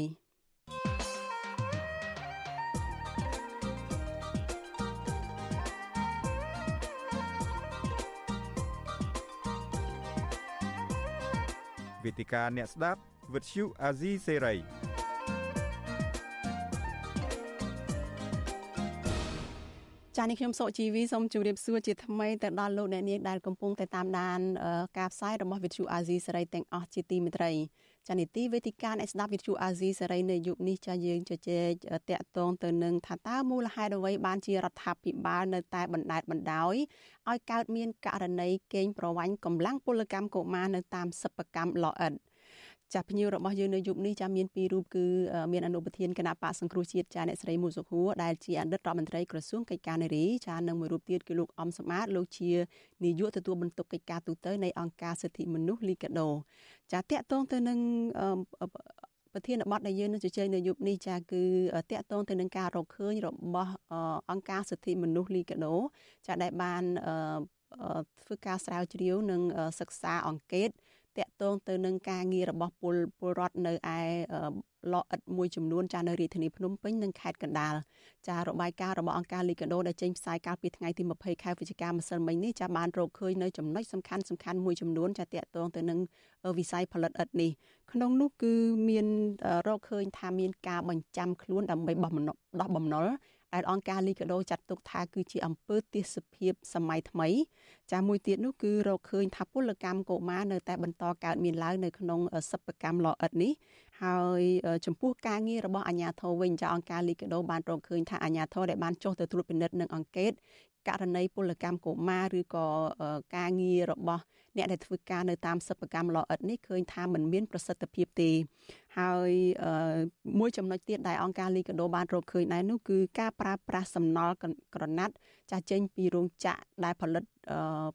វេទិកាអ្នកស្ដាប់វិទ្យុអាស៊ីសេរីចា៎នេះខ្ញុំសុជីវីសូមជម្រាបសួរជាថ្មីទៅដល់លោកអ្នកនាងដែលកំពុងតែតាមដាន ការផ្សាយរបស់វិទ្យុអាស៊ីសេរីទាំងអស់ជាទីមេត្រី ចា៎នីតិវេទិកាអ្នកស្ដាប់វិទ្យុអាស៊ីសេរីនៅយុគនេះចា៎យើងជជែកតាក់ទងទៅនឹងថាតើមូលហេតុអ្វីបានជារដ្ឋាភិបាលនៅតែបណ្តែតបណ្ដោយឲ្យកើតមានករណីកេងប្រវ័ញ្ចកម្លាំងពលកម្មកុមារនៅតាមសិប្បកម្មលអិត ចាស់ភ្ញៀវរបស់យើងនៅយប់នេះចាមានពីររូបគឺមានអនុប្រធានគណៈបកសង្គ្រោះជាតិចាអ្នកស្រីមូសុខួរដែលជាអតីតរដ្ឋមន្ត្រីក្រសួងកិច្ចការនារីចានិងមួយរូបទៀតគឺលោកអំសម្បត្តិលោកជានាយកទទួលបន្ទុកកិច្ចការទូតនៃអង្គការសិទ្ធិមនុស្សលីកាដូចាតកតងទៅនឹងប្រធានបទដែលយើងនឹងជជែកនៅយប់នេះចាគឺតកតងទៅនឹងការរកឃើញរបស់អង្គការសិទ្ធិមនុស្សលីកាដូចាដែលបានធ្វើការស្រាវជ្រាវនិងសិក្សាអង្កេត តកតងទៅនឹងការងាររបស់ពលពលរដ្ឋនៅឯឡអិតមួយចំនួនចានៅរាជធានីភ្នំពេញនិងខេត្តកណ្ដាលចារបាយការណ៍របស់អង្គការលីកាដូដែលចេញផ្សាយកាលពីថ្ងៃទី20ខែវិច្ឆិកាម្សិលមិញនេះចាបានរកឃើញនៅចំណុចសំខាន់សំខាន់មួយចំនួនចាតកតងទៅនឹងវិស័យផលិតឥដ្ឋនេះក្នុងនោះគឺមានរកឃើញថាមានការបញ្ចាំខ្លួនដើម្បីបោះដោះបំណុល ដែលអង្គការលីកាដូចាត់ទុកថាគឺជាអំពើទេសភាពសម័យថ្មី ចាមួយទៀតនោះគឺរកឃើញថាពលកម្មកុមារនៅតែបន្តកើតមានឡើងនៅក្នុងសិប្បកម្មលអិតនេះហើយចំពោះការងាររបស់អាជ្ញាធរវិញចាអង្គការលីកាដូបានរកឃើញថាអាជ្ញាធរដែលបានចុះទៅត្រួតពិនិត្យនិងអង្កេត ករណីពលកម្មកុមារឬក៏ការងាររបស់អ្នកដែលធ្វើការនៅតាមសិប្បកម្មលអិតនេះឃើញថាมันមានប្រសិទ្ធភាពទេហើយមួយចំណុចទៀតដែលអង្គការលីកាដូបានរកឃើញដែរនោះគឺការប្រើប្រាស់សំណល់ក្រណាត់ចាស់ចេញពីរោងចក្រដែលផលិត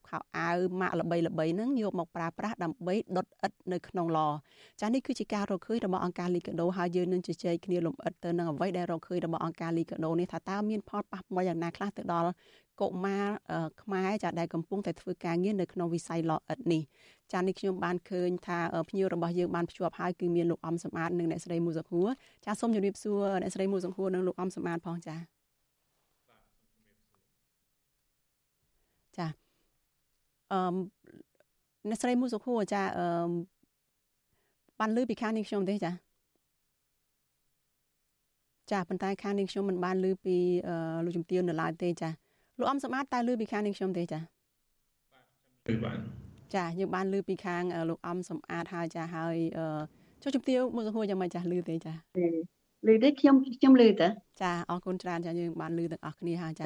ខោអាវម៉ាកល្បីល្បីហ្នឹងយកមកប្រើប្រាស់ដើម្បីដុតឥដ្ឋនៅក្នុងឡចានេះគឺជាការរកឃើញរបស់អង្គការលីកាដូហើយយើងនឹងជជែកគ្នាលំអិតទៅនឹងអ្វីដែលរកឃើញរបស់អង្គការលីកាដូនេះថាតើមានផលប៉ះពាល់យ៉ាងណាខ្លះទៅដល់កុមារខ្មែរចាដែលកំពុងតែធ្វើការងារនៅក្នុងវិស័យឡអិតនេះចានេះខ្ញុំបានឃើញថាភ្ញៀវរបស់យើងបានភ្ជាប់ហើយគឺមានលោកអំសម្បត្តិនិងអ្នកស្រីមូសុខួរចាសូមជម្រាបសួរអ្នកស្រីមូសុខួរនិងលោកអំសម្បត្តិផងចា ចាអឺអ្នកស្រីមូសុខួរចាអឺបានលើពីខាងនេះខ្ញុំទេចាចាប៉ុន្តែខាងនេះខ្ញុំមិនបានលើពីលោកជំទាវនៅឡើយទេចាលោកអំសម្បត្តិតើលើពីខាងនេះខ្ញុំទេចាបាទខ្ញុំលើបានចាយើងបានលើពីខាងលោកអំសំអាតហើយចាហើយចុះជំទាវមួយសហួរយ៉ាងម៉េចចាលើទេចាលើទេខ្ញុំខ្ញុំលើតើចាអរគុណច្រើនចាយើងបានលើទាំងអស់គ្នាហើយចា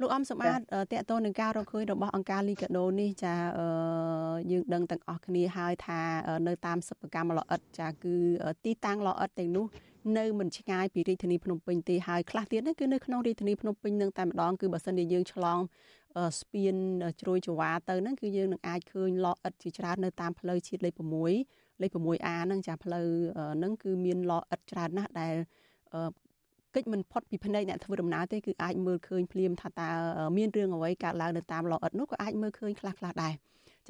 លោកអំសម្បត្តិតកតទៅនឹងការរកឃើញរបស់អង្គការលីកាដូនេះចាយើងដឹងទាំងអស់គ្នាហើយថានៅតាមសិប្បកម្មលអិតចាគឺទីតាំងលអិតទាំងនោះនៅមិនឆ្ងាយពីរាជធានីភ្នំពេញទេហើយខ្លះទៀតគឺនៅក្នុងរាជធានីភ្នំពេញនឹងតែម្ដងគឺបើសិនជាយើងឆ្លងស្ពានជ្រោយចង្វាទៅហ្នឹងគឺយើងនឹងអាចឃើញឡអិតជាច្រើននៅតាមផ្លូវជាតិលេខ6លេខ 6A ហ្នឹងចាផ្លូវហ្នឹងគឺមានឡអិតច្រើនណាស់ដែល កិច្ចមិនផុតពីភ្នែកអ្នកធ្វើដំណើរទេគឺអាចមើលឃើញភ្លាមថាតើមានរឿងអ្វីកើតឡើងនៅតាមឡអិតនោះក៏អាចមើលឃើញខ្លះខ្លះដែរ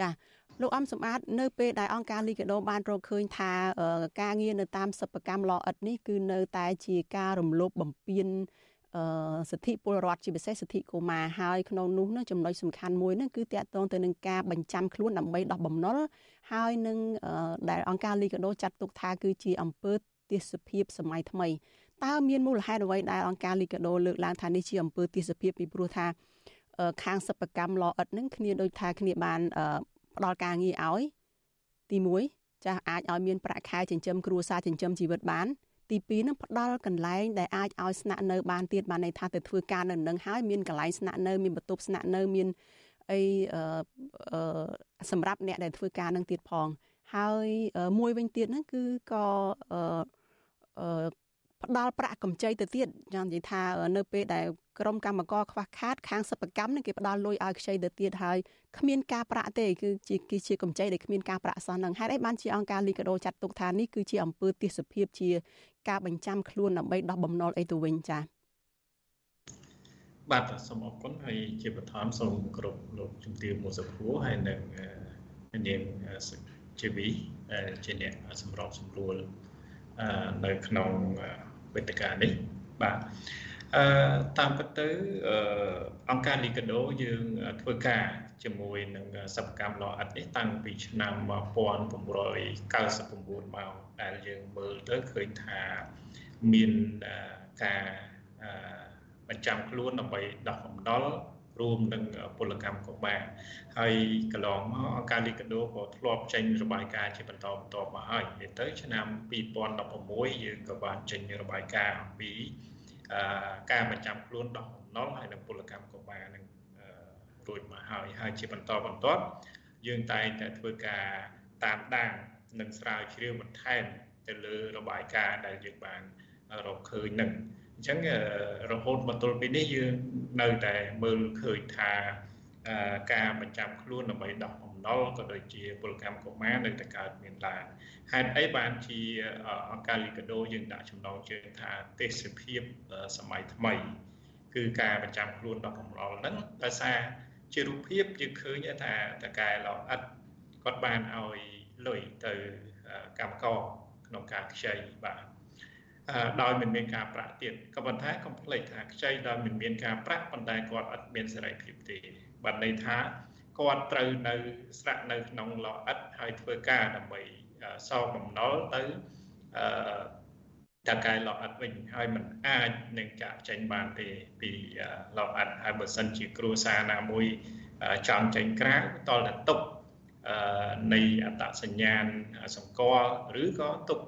ចាលោកអំសម្បត្តិនៅពេលដែលអង្គការលីកាដូបានរកឃើញថាការងារនៅតាមសិប្បកម្មឡអិតនេះគឺនៅតែជាការរំលោភបំពានសិទ្ធិពលរដ្ឋជាពិសេសសិទ្ធិកុមារហើយក្នុងនោះនឹងចំណុចសំខាន់មួយនោះគឺតកតងទៅនឹងការបញ្ចាំខ្លួនដើម្បីដោះបំណុលហើយនឹងដែលអង្គការលីកាដូចាត់ទុកថាគឺជាអំពើទេសភាពសម័យថ្មី តើមានមូលហេតុអ្វីដែលអង្គការលីកាដូលើកឡើងថានេះជាអំពើទេសភាពពីព្រោះថាខាងសិប្បកម្មលអិតនឹងគ្នាដូចថាគ្នាបានផ្ដល់ការងារឲ្យទី1ចាស់អាចឲ្យមានប្រាក់ខែចិញ្ចឹមគ្រួសារចិញ្ចឹមជីវិតបានទី2នឹងផ្ដល់កន្លែងដែលអាចឲ្យស្នាក់នៅបានទៀតបានន័យថាទៅធ្វើការនៅនឹងហើយមានកន្លែងស្នាក់នៅមានបន្ទប់ស្នាក់នៅមានអីសម្រាប់អ្នកដែលធ្វើការនឹងទៀតផងហើយមួយវិញទៀតហ្នឹងគឺក៏ ផ្ដល់ប្រាក់កម្ចីទៅទៀតយ៉ាងនិយាយថានៅពេលដែលក្រុមកម្មករខ្វះខាតខាងសិប្បកម្មនឹងគេផ្ដល់លុយឲ្យខ្ចីទៅទៀតហើយគ្មានការប្រាក់ទេគឺជាគឺជាកម្ចីដែលគ្មានការប្រាក់សោះនឹងហេតុអីបានជាអង្គការលីកាដូចាត់ទុកថានេះគឺជាអំពើទេសភាពជា ការបញ្ចាំខ្លួនដើម្បីដោះបំណុលអីទៅវិញចា៎បាទសូមអរគុណហើយជាបឋមសូមគោរពលោកជំទាវមួសុខួរហើយនឹងនាងជីវីដែលជាអ្នកសម្របសម្រួលនៅក្នុង វេទិកានេះបាទអឺតាមពិតទៅអង្គការលីកាដូយើងធ្វើការជាមួយនឹងសិប្បកម្មឡអិតនេះតាំងពីឆ្នាំ1999មកដែលយើងមើលទៅឃើញថាមានការបញ្ចាំខ្លួនដើម្បីដោះបំណុល រួមនឹងពលកម្មកុមារហើយកន្លងមកអង្គការលីកាដូក៏ធ្លាប់ចេញរបាយការណ៍ជាបន្តបន្ទាប់មកហើយទៅឆ្នាំ2016យើងក៏បានចេញរបាយការណ៍អំពីការបញ្ចាំខ្លួនដោះបំណុលហើយនឹងពលកម្មកុមារនឹងរួចមកហើយហើយជាបន្តបន្ទាប់យើងតែងតែធ្វើការតាមដាននិងស្រាវជ្រាវបន្ថែមទៅលើរបាយការណ៍ដែលយើងបានរកឃើញនឹង អញ្ចឹងរហូតមកទល់ពេលនេះយើងនៅតែមើលឃើញថាការបញ្ចាំខ្លួនដើម្បីដោះបំណុលក៏ដូចជាពលកម្មកុមារនៅតែកើតមានឡើងហេតុអីបានជាអង្គការលីកាដូយើងដាក់ចំណងជើងថាទេសភាពសម័យថ្មី គឺការបញ្ចាំខ្លួនដោះបំណុលហ្នឹងដោយសារជារូបភាពយើងឃើញថាតកែឡអិតគាត់បានឲ្យលុយទៅកម្មករក្នុងការខ្ចីបាទ ដោយមិនមានការប្រាក់ទៀតក៏ប៉ុន្តែកុំភ្លេចថាខ្ចីដោយមិនមានការប្រាក់ប៉ុន្តែគាត់អត់មានសេរីភាពទេបានន័យថាគាត់ត្រូវនៅស្រាក់នៅក្នុងឡអិតហើយធ្វើការដើម្បីសងបំណុលទៅអឺតកែឡអិតវិញហើយมันអាចនឹងចាក់ចេញបានទេពីឡអិតហើយបើសិនជាគ្រួសារណាមួយចង់ចេញក្រៅតលតែទុក នៃអត្តសញ្ញាណសម្គាល់ឬក៏ទុក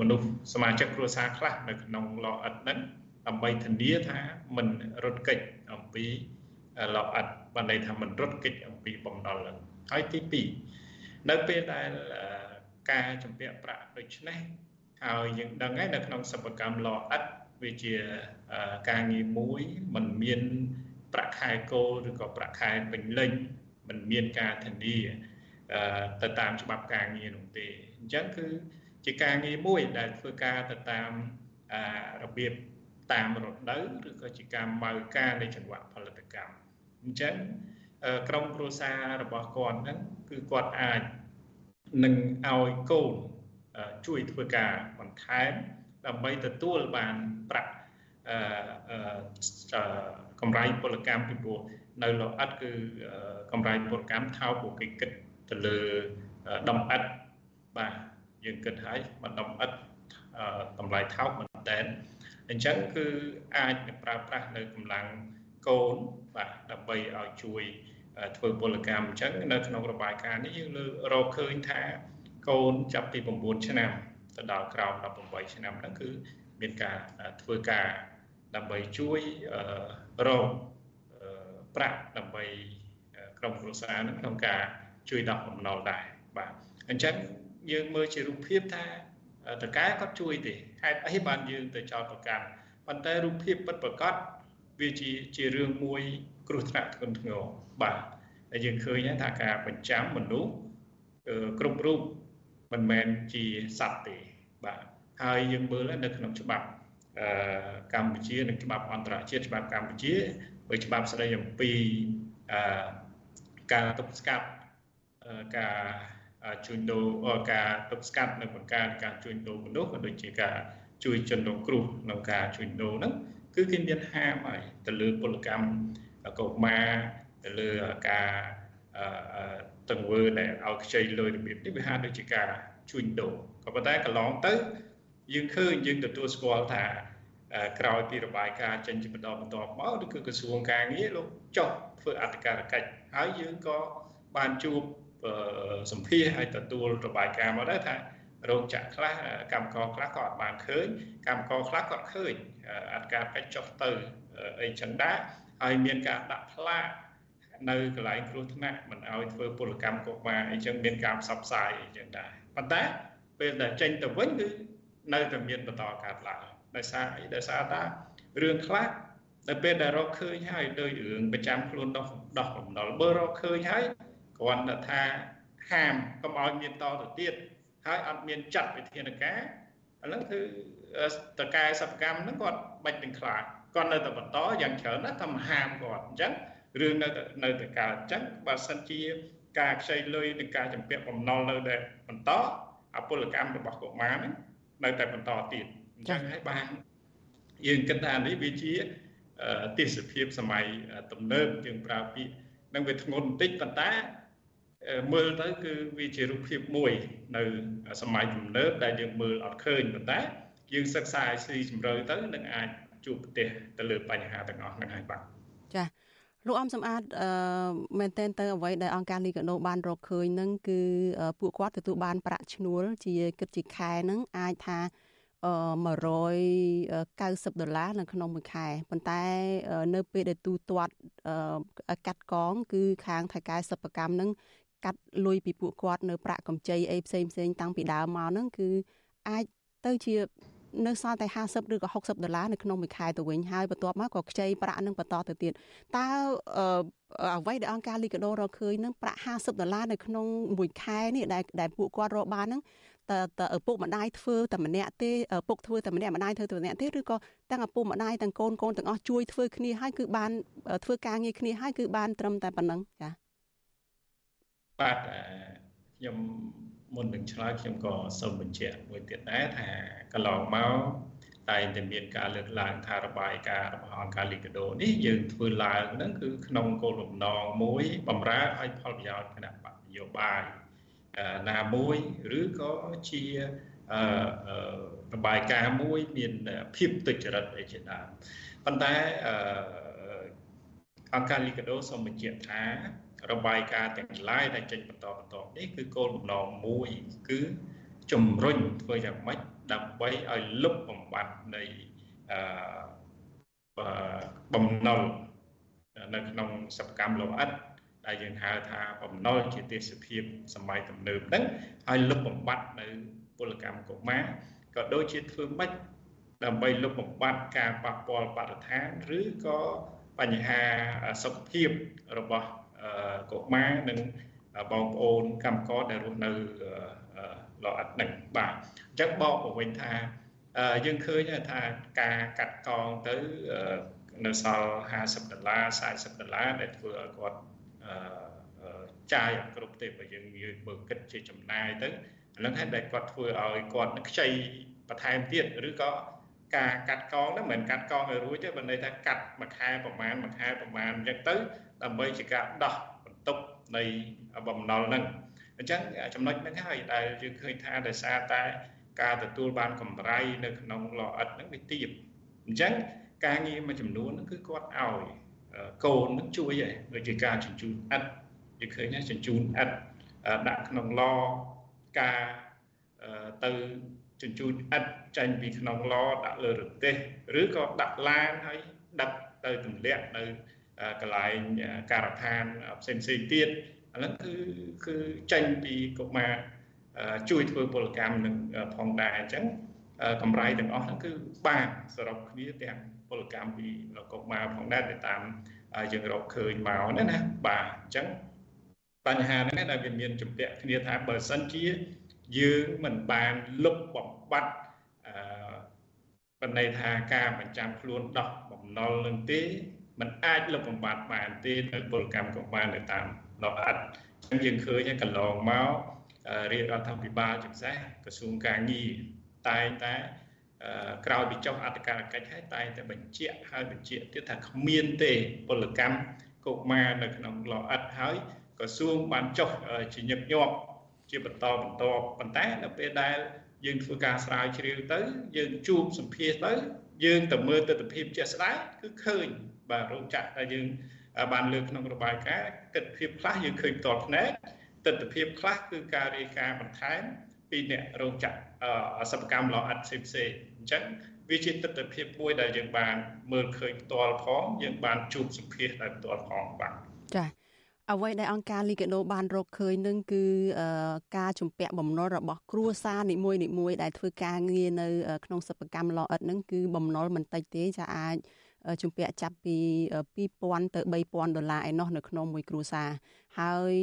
មនុស្សសមាជិកគ្រួសារខ្លះនៅក្នុងឡអិតហ្នឹងដើម្បីធានាថាមិនរត់គេចអំពីឡអិតបានន័យថាមិនរត់គេចអំពីបំណុលហ្នឹងហើយទី2នៅពេលដែលការជំពាក់ប្រាក់ដូចនេះហើយយើងដឹងហើយនៅក្នុងសិប្បកម្មឡអិតវាជាការងារមួយมันមានប្រាក់ខែគោលឬក៏ប្រាក់ខែពេញលេញมันមានការធានា ទៅតាមច្បាប់ការងារនោះទេអញ្ចឹងគឺជាការងារមួយដែលធ្វើការទៅតាមរបៀបតាមរដូវឬក៏ជាការម៉ៅការនៃចង្វាក់ផលិតកម្មអញ្ចឹងក្រុមគ្រួសាររបស់គាត់ហ្នឹងគឺគាត់អាចនឹងឲ្យកូនជួយធ្វើការបន្ថែមដើម្បីទទួលបានប្រាក់កម្រៃពលកម្មពីព្រោះនៅលអិតគឺកម្រៃពលកម្មថោកពួកគេគិត ទៅលើដំអិតបាទយើងគិតហើយមិនដំអិតតម្លៃថោកមែនតើអញ្ចឹងគឺអាចប្រើប្រាស់នៅកម្លាំងកូនបាទដើម្បីឲ្យជួយធ្វើពលកម្មអញ្ចឹងនៅក្នុងរបាយការណ៍នេះយើងលើរកឃើញថាកូនចាប់ពី9ឆ្នាំទៅដល់ក្រោម18ឆ្នាំហ្នឹងគឺមានការធ្វើការដើម្បីជួយរកប្រាក់ដើម្បីក្រុមគ្រួសារហ្នឹងក្នុងការ ជួយដោះបំណុលដែរបាទអញ្ចឹងយើងមើលជារូបភាពថាតកែគាត់ជួយទេហេតុអីបានយើងទៅចោទប្រកាន់ប៉ុន្តែរូបភាពពិតប្រាកដវាជាជារឿងមួយគ្រោះថ្នាក់ធ្ងន់ធ្ងរបាទហើយយើងឃើញថាការបញ្ចាំមនុស្សគ្រប់រូបមិនមែនជាសត្វទេបាទហើយយើងមើលនៅក្នុងច្បាប់កម្ពុជានិងច្បាប់អន្តរជាតិច្បាប់កម្ពុជាបើច្បាប់ស្តីអំពីការទប់ស្កាត់ ការជួញដូរការទប់ស្កាត់នៅបង្ការការជួញដូរមនុស្សក៏ដូចជាការជួយជនរងគ្រោះក្នុងការជួញដូរហ្នឹងគឺគេមានហាមហើយទៅលើពលកម្មកុមារទៅលើការទង្វើដែលឲ្យខ្ចីលុយរបៀបនេះវាហាក់ដូចជាការជួញដូរក៏ប៉ុន្តែកន្លងទៅយើងឃើញយើងទទួលស្គាល់ថាក្រោយពីរបាយការណ៍ចេញជាបន្តបន្ទាប់មកគឺក្រសួងការងារលោកចុះធ្វើអធិការកិច្ចហើយយើងក៏បានជួប សម្ភារឲ្យទទួលរបាយការណ៍មកដែរថារោងចក្រខ្លះកម្មករខ្លះក៏អត់បានឃើញកម្មករខ្លះក៏ឃើញអធិការកិច្ចចុះទៅអីចឹងដែរហើយមានការដាក់ផ្លាកនៅកន្លែងគ្រោះថ្នាក់មិនឲ្យធ្វើពលកម្មកុមារអីចឹងមានការផ្សព្វផ្សាយអីចឹងដែរប៉ុន្តែពេលដែលចេញទៅវិញគឺនៅតែមានបន្តកើតឡើងដោយសារអីដោយសារថារឿងខ្លះនៅពេលដែលរកឃើញហើយដោយរឿងប្រចាំខ្លួនដោះដោះបំណុលបើរកឃើញហើយ គ្រាន់តែថាហាមកុំឲ្យមានតទៅទៀតហើយអត់មានចាត់វិធានការឥឡូវគឺតកែសកម្មហ្នឹងគាត់បាច់នឹងខ្លាចគាត់នៅតែបន្តយ៉ាងច្រើនណាស់ថាហាមគាត់អញ្ចឹងរឿងនៅនៅតែកើតអញ្ចឹងបើសិនជាការខ្ចីលុយនិងការចម្ពាក់បំណុលនៅតែបន្តអពលកម្មរបស់កុមារហ្នឹងនៅតែបន្តទៀតអញ្ចឹងហើយបានយើងគិតថានេះវាជាទេសភាពសម័យទំនើបយើងប្រើពាក្យនឹងវាធ្ងន់បន្តិចប៉ុន្តែ មើលទៅគឺវាជារូបភាពមួយនៅសម័យទំនើបដែលយើងមើលអត់ឃើញប៉ុន្តែយើងសិក្សាឲ្យស៊ីជម្រៅទៅនឹងអាចជួបប្រទេសទៅលើបញ្ហាទាំងអស់ហ្នឹងហើយបាទចាលោកអំសំអាតអឺមែនតែនទៅអ្វីដែលអង្គការលីកាដូបានរកឃើញហ្នឹងគឺពួកគាត់ទទួលបានប្រាក់ឈ្នួលជាគិតជាខែហ្នឹងអាចថាអឺ190ដុល្លារនៅក្នុងមួយខែប៉ុន្តែនៅពេលដែលទូទាត់កាត់កង គឺខាងថៃកែសិប្បកម្មហ្នឹង កាត់លុយពីពួកគាត់នៅប្រាក់កម្ចីអីផ្សេងផ្សេងតាំងពីដើមមកហ្នឹងគឺអាចទៅជានៅសល់តែ50ឬក៏60ដុល្លារនៅក្នុងមួយខែទៅវិញហើយបន្ទាប់មកក៏ខ្ចីប្រាក់នឹងបន្តទៅទៀតតើអ្វីដែលអង្គការលីកាដូរកឃើញនឹងប្រាក់50ដុល្លារនៅក្នុងមួយខែនេះដែលដែលពួកគាត់រកបានហ្នឹងតើតើឪពុកម្ដាយធ្វើតែម្នាក់ទេឪពុកធ្វើតែម្នាក់ម្ដាយធ្វើតែម្នាក់ទេឬក៏ទាំងឪពុកម្ដាយទាំងកូនកូនទាំងអស់ជួយធ្វើគ្នាហើយគឺបានធ្វើការងារគ្នាហើយគឺបានត្រឹមតែប៉ុណ្ណឹងចា៎ បាទខ្ញុំមុននឹងឆ្លើយខ្ញុំក៏សូមបញ្ជាក់មួយទៀតដែរថាកន្លងមកតែងតែមានការលើកឡើងថារបាយការណ៍របស់អង្គការលីកាដូនេះយើងធ្វើឡើងហ្នឹងគឺក្នុងគោលបំណងមួយបំរើឲ្យផលប្រយោជន៍គណៈបកនយោបាយណាមួយឬក៏ជារបាយការណ៍មួយមានភាពទុច្ចរិតអីជាដើមប៉ុន្តែអង្គការលីកាដូសូមបញ្ជាក់ថា របាយការណ៍ទាំងឡាយដែលចេញបន្តបន្តនេះគឺគោលបំណងមួយ គឺជំរុញធ្វើយ៉ាងម៉េចដើម្បីឲ្យលុបបំបាត់នៃអឺបំណុលនៅក្នុងសកម្មលម្អិតដែលយើងហៅថាបំណុលជាទេសភាពសម័យទំនើបហ្នឹងឲ្យលុបបំបាត់នៅពលកម្មកុមារក៏ដូចជាធ្វើម៉េចដើម្បីលុបបំបាត់ការប៉ះពាល់បរិស្ថានឬក៏បញ្ហាសុខភាពរបស់ កុមារនិងបងប្អូនកម្មករដែលរស់នៅល្អឥតនឹងបាទអញ្ចឹងបកមកវិញថាយើងឃើញថាការកាត់កងទៅនៅសល់50ដុល្លារ40ដុល្លារដែលធ្វើឲ្យគាត់ចាយអត់គ្រប់ទេបើយើងយើងមើលគិតជាចំណាយទៅអានឹងហើយដែលគាត់ធ្វើឲ្យគាត់ខ្ចីបន្ថែមទៀតឬក៏ ការកាត់កងហ្នឹងមិនមែនកាត់កងឲ្យរួចទេបើន័យថាកាត់មួយខែប្រហែលមួយខែប្រហែលអញ្ចឹងទៅដើម្បីជាការដោះបន្ទុកនៃបំណុលហ្នឹងអញ្ចឹងចំណុចហ្នឹងហើយដែលយើងឃើញថាដោយសារតែការទទួលបានកម្រៃនៅក្នុងលអិតហ្នឹងវាទាបអញ្ចឹងការងារមួយចំនួនហ្នឹងគឺគាត់ឲ្យកូននឹងជួយឯងដូចជាការជញ្ជូនឥដ្ឋយើងឃើញណាជញ្ជូនឥដ្ឋដាក់ក្នុងឡការទៅ ជញ្ជូនឥដ្ឋចេញពីក្នុងឡដាក់លើរទេះឬក៏ដាក់ឡានហើយដឹកទៅទម្លាក់នៅកន្លែងការដ្ឋានផ្សេងផ្សេងទៀតអាហ្នឹងគឺគឺចេញពីកុមារជួយធ្វើពលកម្មនឹងផងដែរអញ្ចឹងកម្រៃទាំងអស់ហ្នឹងគឺបានសរុបគ្នាទាំងពលកម្មពីកុមារផងដែរដែលតាមយើងរកឃើញមកណាណាបាទអញ្ចឹងបញ្ហាហ្នឹងដែលវាមានចម្ពាក់គ្នាថាបើសិនជា យើងមិនបានលុបបំបត្តិអឺបណ្ដេថាការបញ្ចាំខ្លួនដោះបំណុលនឹងទេมันអាចលុបបំបាត់បានទេនៅពលកម្មកុមារនៅតាមលបអត់អញ្ចឹងយើងឃើញកន្លងមករាជរដ្ឋាភិបាលជាពិសេសក្រសួងការងារតែងតែក្រោយពីចុះអត្តការកិច្ចហើយតែងតែបញ្ជាក់ហើយបញ្ជាក់ទៀតថាគ្មានទេពលកម្មកុមារនៅក្នុងលអិតហើយក្រសួងបានចុះជាញឹកញាប់ ជាបន្តបន្តប៉ុន្តែនៅពេលដែលយើងធ្វើការស្រាវជ្រាវទៅ យើងជួបសម្ភាសទៅ យើងទៅមើលទស្សនវិជ្ជាជាក់ស្ដែងគឺឃើញបាទរោងចក្រដែលយើងបានលើកក្នុងរបាយការណ៍ទស្សនវិជ្ជាខ្លះយើងឃើញផ្ទាល់ភ្នែកទស្សនវិជ្ជាខ្លះគឺការរាយការណ៍បន្ថែមពីអ្នករោងចក្រសិប្បកម្មឡអិតផ្សេងផ្សេងអញ្ចឹងវាជាទស្សនវិជ្ជាមួយដែលយើងបានមើលឃើញផ្ទាល់ផងយើងបានជួបសម្ភាសដោយផ្ទាល់ផងបាទចា៎ អ្វីដែលអង្គការលីកាដូបានរកឃើញនឹងគឺការជំពាក់បំណុលរបស់គ្រួសារនីមួយនីមួយដែលធ្វើការងារនៅក្នុងសិប្បកម្មឡអិតនឹងគឺបំណុលមិនតិចទេចាអាចជំពាក់ចាប់ពី2000ទៅ3000ដុល្លារឯណោះនៅក្នុងមួយគ្រួសារហើយ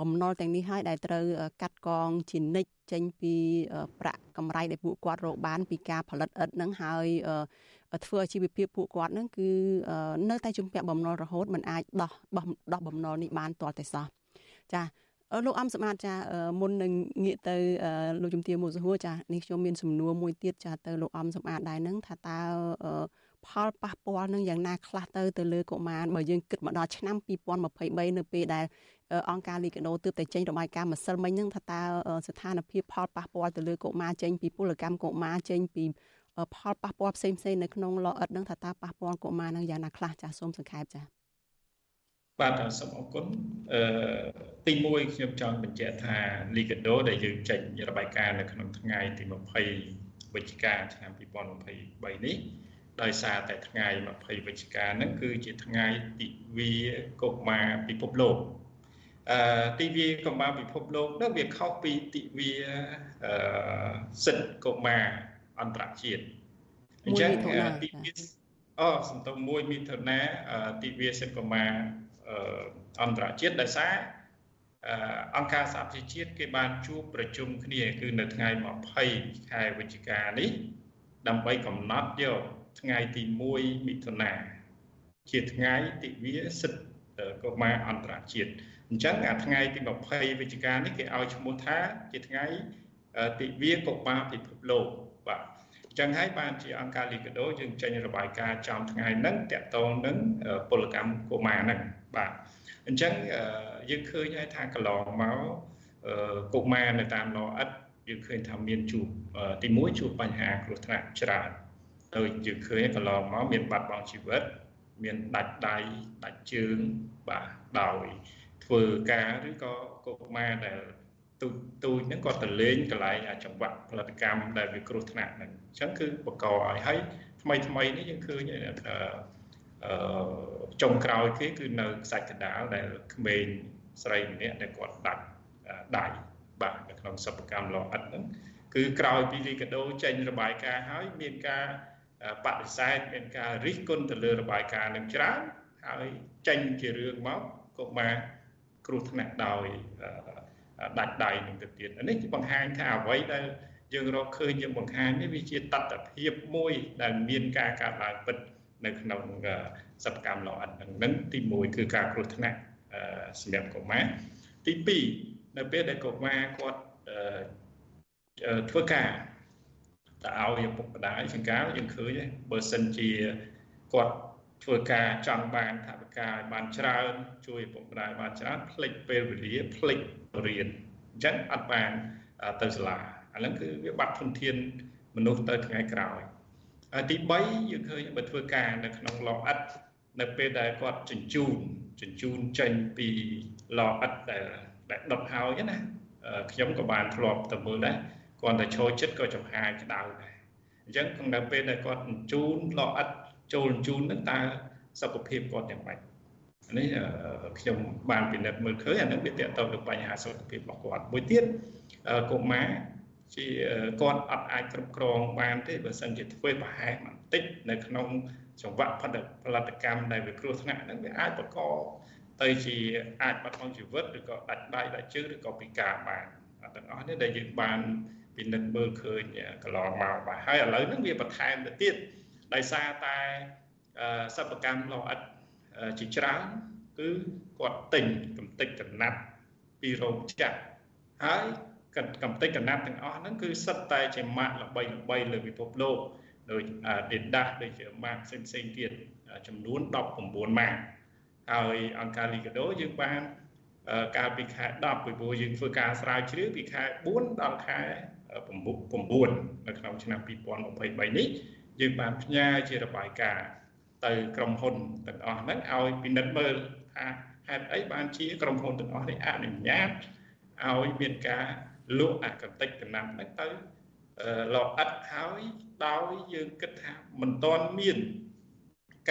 បំណុលទាំងនេះហើយដែលត្រូវកាត់កងជានិច្ចចេញពីប្រាក់កម្រៃដែលពួកគាត់រកបានពីការផលិតឥដ្ឋនឹងហើយ ធ្វើអាជីវភាពពួកគាត់នឹងគឺនៅតែជំពាក់បំណុលរហូតមិនអាចដោះដោះបំណុលនេះបានទាល់តែសោះចាលោកអំសម្បត្តិចាមុននឹងងាកទៅលោកជំទាវមួយសហួរចានេះខ្ញុំមានសំណួរមួយទៀតចាទៅលោកអំសម្បត្តិដែរនឹងថាតើផលប៉ះពាល់នឹងយ៉ាងណាខ្លះទៅទៅលើកុមារបើយើងគិតមកដល់ឆ្នាំ2023នៅពេលដែលអង្គការលីកាដូទើបតែចេញរបាយការណ៍ម្សិលមិញហ្នឹងថាតើស្ថានភាពផលប៉ះពាល់ទៅលើកុមារចេញពីពលកម្មកុមារចេញពី ផលប៉ះពាល់ផ្សេងផ្សេងនៅក្នុងលអិតហ្នឹងថាតើប៉ះពាល់កុមារហ្នឹងយ៉ាងណាខ្លះចាសូមសង្ខេបចាបាទសូមអរគុណអឺទី1ខ្ញុំចង់បញ្ជាក់ថា Liga-do ដែលយើងចេញរបាយការណ៍នៅក្នុងថ្ងៃទី20វិច្ឆិកាឆ្នាំ2023នេះដោយសារតែថ្ងៃ20វិច្ឆិកាហ្នឹងគឺជាថ្ងៃទិវាកុមារពិភពលោកអឺទិវាកុមារពិភពលោកនោះវាខុសពីទិវាអឺសិទ្ធិកុមារ អន្តរជាតិអញ្ចឹងទិវាអូសំទោសមួយមិថុនាទិវាសិទ្ធិកុមារអន្តរជាតិដោយសារអង្គការសហប្រជាជាតិគេបានជួបប្រជុំគ្នាគឺនៅថ្ងៃ20ខែវិច្ឆិកានេះ ដើម្បីកំណត់យកថ្ងៃទី1មិថុនាជាថ្ងៃទិវាសិទ្ធិកុមារអន្តរជាតិអញ្ចឹងអាថ្ងៃទី20វិច្ឆិកានេះគេឲ្យឈ្មោះថាជាថ្ងៃទិវាកុមារពិភពលោក បាទអញ្ចឹងហើយបានជាអង្គការលីកាដូយើងចេញរបាយការណ៍ចំថ្ងៃហ្នឹងតកតងនឹងពលកម្មកុមារហ្នឹងបាទអញ្ចឹងយើងឃើញហើយថាកន្លងមកកុមារនៅតាមលអិតយើងឃើញថាមានជួបទី1ជួបបញ្ហាគ្រោះថ្នាក់ច្រើនដូចយើងឃើញកន្លងមកមានបាត់បង់ជីវិត មានដាច់ដៃដាច់ជើងបាទដោយធ្វើការឬក៏កុមារដែល ទូទូចហ្នឹងគាត់ទៅលេងកន្លែងចង្វាក់ផលិតកម្មដែលវាគ្រោះថ្នាក់ហ្នឹងអញ្ចឹងគឺបង្កឲ្យហើយថ្មីថ្មីនេះយើងឃើញថាអឺចុងក្រោយគេគឺនៅខ្សាច់កដាលដែលក្មេងស្រីម្នាក់ដែលគាត់ដាច់ដៃបាទនៅក្នុងសិប្បកម្មលោអិតហ្នឹងគឺក្រោយពីលីកាដូចេញរបាយការណ៍ហើយមានការបដិសេធមានការរិះគន់ទៅលើរបាយការណ៍នឹងច្រើនហើយចេញជារឿងមកកុមារគ្រោះថ្នាក់ដោយ ដាច់ដៃនឹងទៅទៀតនេះបង្ហាញថាអ្វីដែលយើងរកឃើញយើងបង្ហាញនេះវាជាតត្តភាពមួយដែលមានការកើតឡើងពិតនៅក្នុងសកម្មល្អឥតនឹងទី1គឺការគ្រោះថ្នាក់សម្រាប់កុមារទី2នៅពេលដែលកុមារគាត់ធ្វើការតើឲ្យឪពុកម្ដាយចង្កាយើងឃើញបើសិនជាគាត់ធ្វើការចង់បានថវិកាឲ្យបានច្រើនជួយឪពុកម្ដាយបានច្រើនផ្លិចពេលវេលាផ្លិច រៀនអញ្ចឹងអត់បានទៅសាលាអាហ្នឹងគឺវាបាត់ធនធានមនុស្សទៅថ្ងៃក្រោយទី3យើងឃើញបើធ្វើការនៅក្នុងឡអិតនៅពេលដែលគាត់ជញ្ជូនជញ្ជូនចេញពីឡអិតដែលដែលដុតហើយណាខ្ញុំក៏បានធ្លាប់ទៅមើលដែរគាត់តែឈរចិត្តក៏ចំហាយក្តៅដែរអញ្ចឹងក្នុងពេលដែលគាត់ជញ្ជូនឡអិតចូលជញ្ជូនហ្នឹងតើសុខភាពគាត់យ៉ាងម៉េច នេះខ្ញុំបានពិនិត្យមើលឃើញអានឹងវាតកតទៅបញ្ហាសុខភាពរបស់គាត់មួយទៀតកុមារជាគាត់អត់អាចគ្រប់គ្រងបានទេបើសិនជាធ្វើប្រហែសបន្តិចនៅក្នុងចង្វាក់ផលិតកម្មដែលវាគ្រោះថ្នាក់ហ្នឹងវាអាចបង្កទៅជាអាចបាត់បង់ជីវិតឬក៏ដាច់ដៃដាច់ជើងឬក៏ពិការបានទាំងអស់នេះដែលយើងបានពិនិត្យមើលឃើញកន្លងមកបាទហើយឥឡូវហ្នឹងវាបន្ថែមទៅទៀតដោយសារតែសិប្បកម្មលោអិត ជាច្រើនគឺគាត់ទិញកំតិចកណាត់ពីរោងចក្រហើយកំតិចកណាត់ទាំងអស់ហ្នឹងគឺសិតតែជាម៉ាកល្បីល្បីលើពិភពលោកដូច Adidas ដូចជាម៉ាកផ្សេងផ្សេងទៀតចំនួន19ម៉ាកហើយអង្គការ Liga do យើងបានកាលពីខែ10ពីព្រោះយើងធ្វើការស្រាវជ្រាវពីខែ4ដល់ខែ9នៅក្នុងឆ្នាំ2023នេះយើងបានផ្ញើជារបាយការណ៍ ទៅក្រុមហ៊ុនទាំងអស់ហ្នឹងឲ្យពិនិត្យមើលថាហេតុអីបានជាក្រុមហ៊ុនទាំងអស់នេះអនុញ្ញាតឲ្យមានការលក់អកតិចកណាំហ្នឹងទៅល្អឥតហើយដោយយើងគិតថាមិនទាន់មាន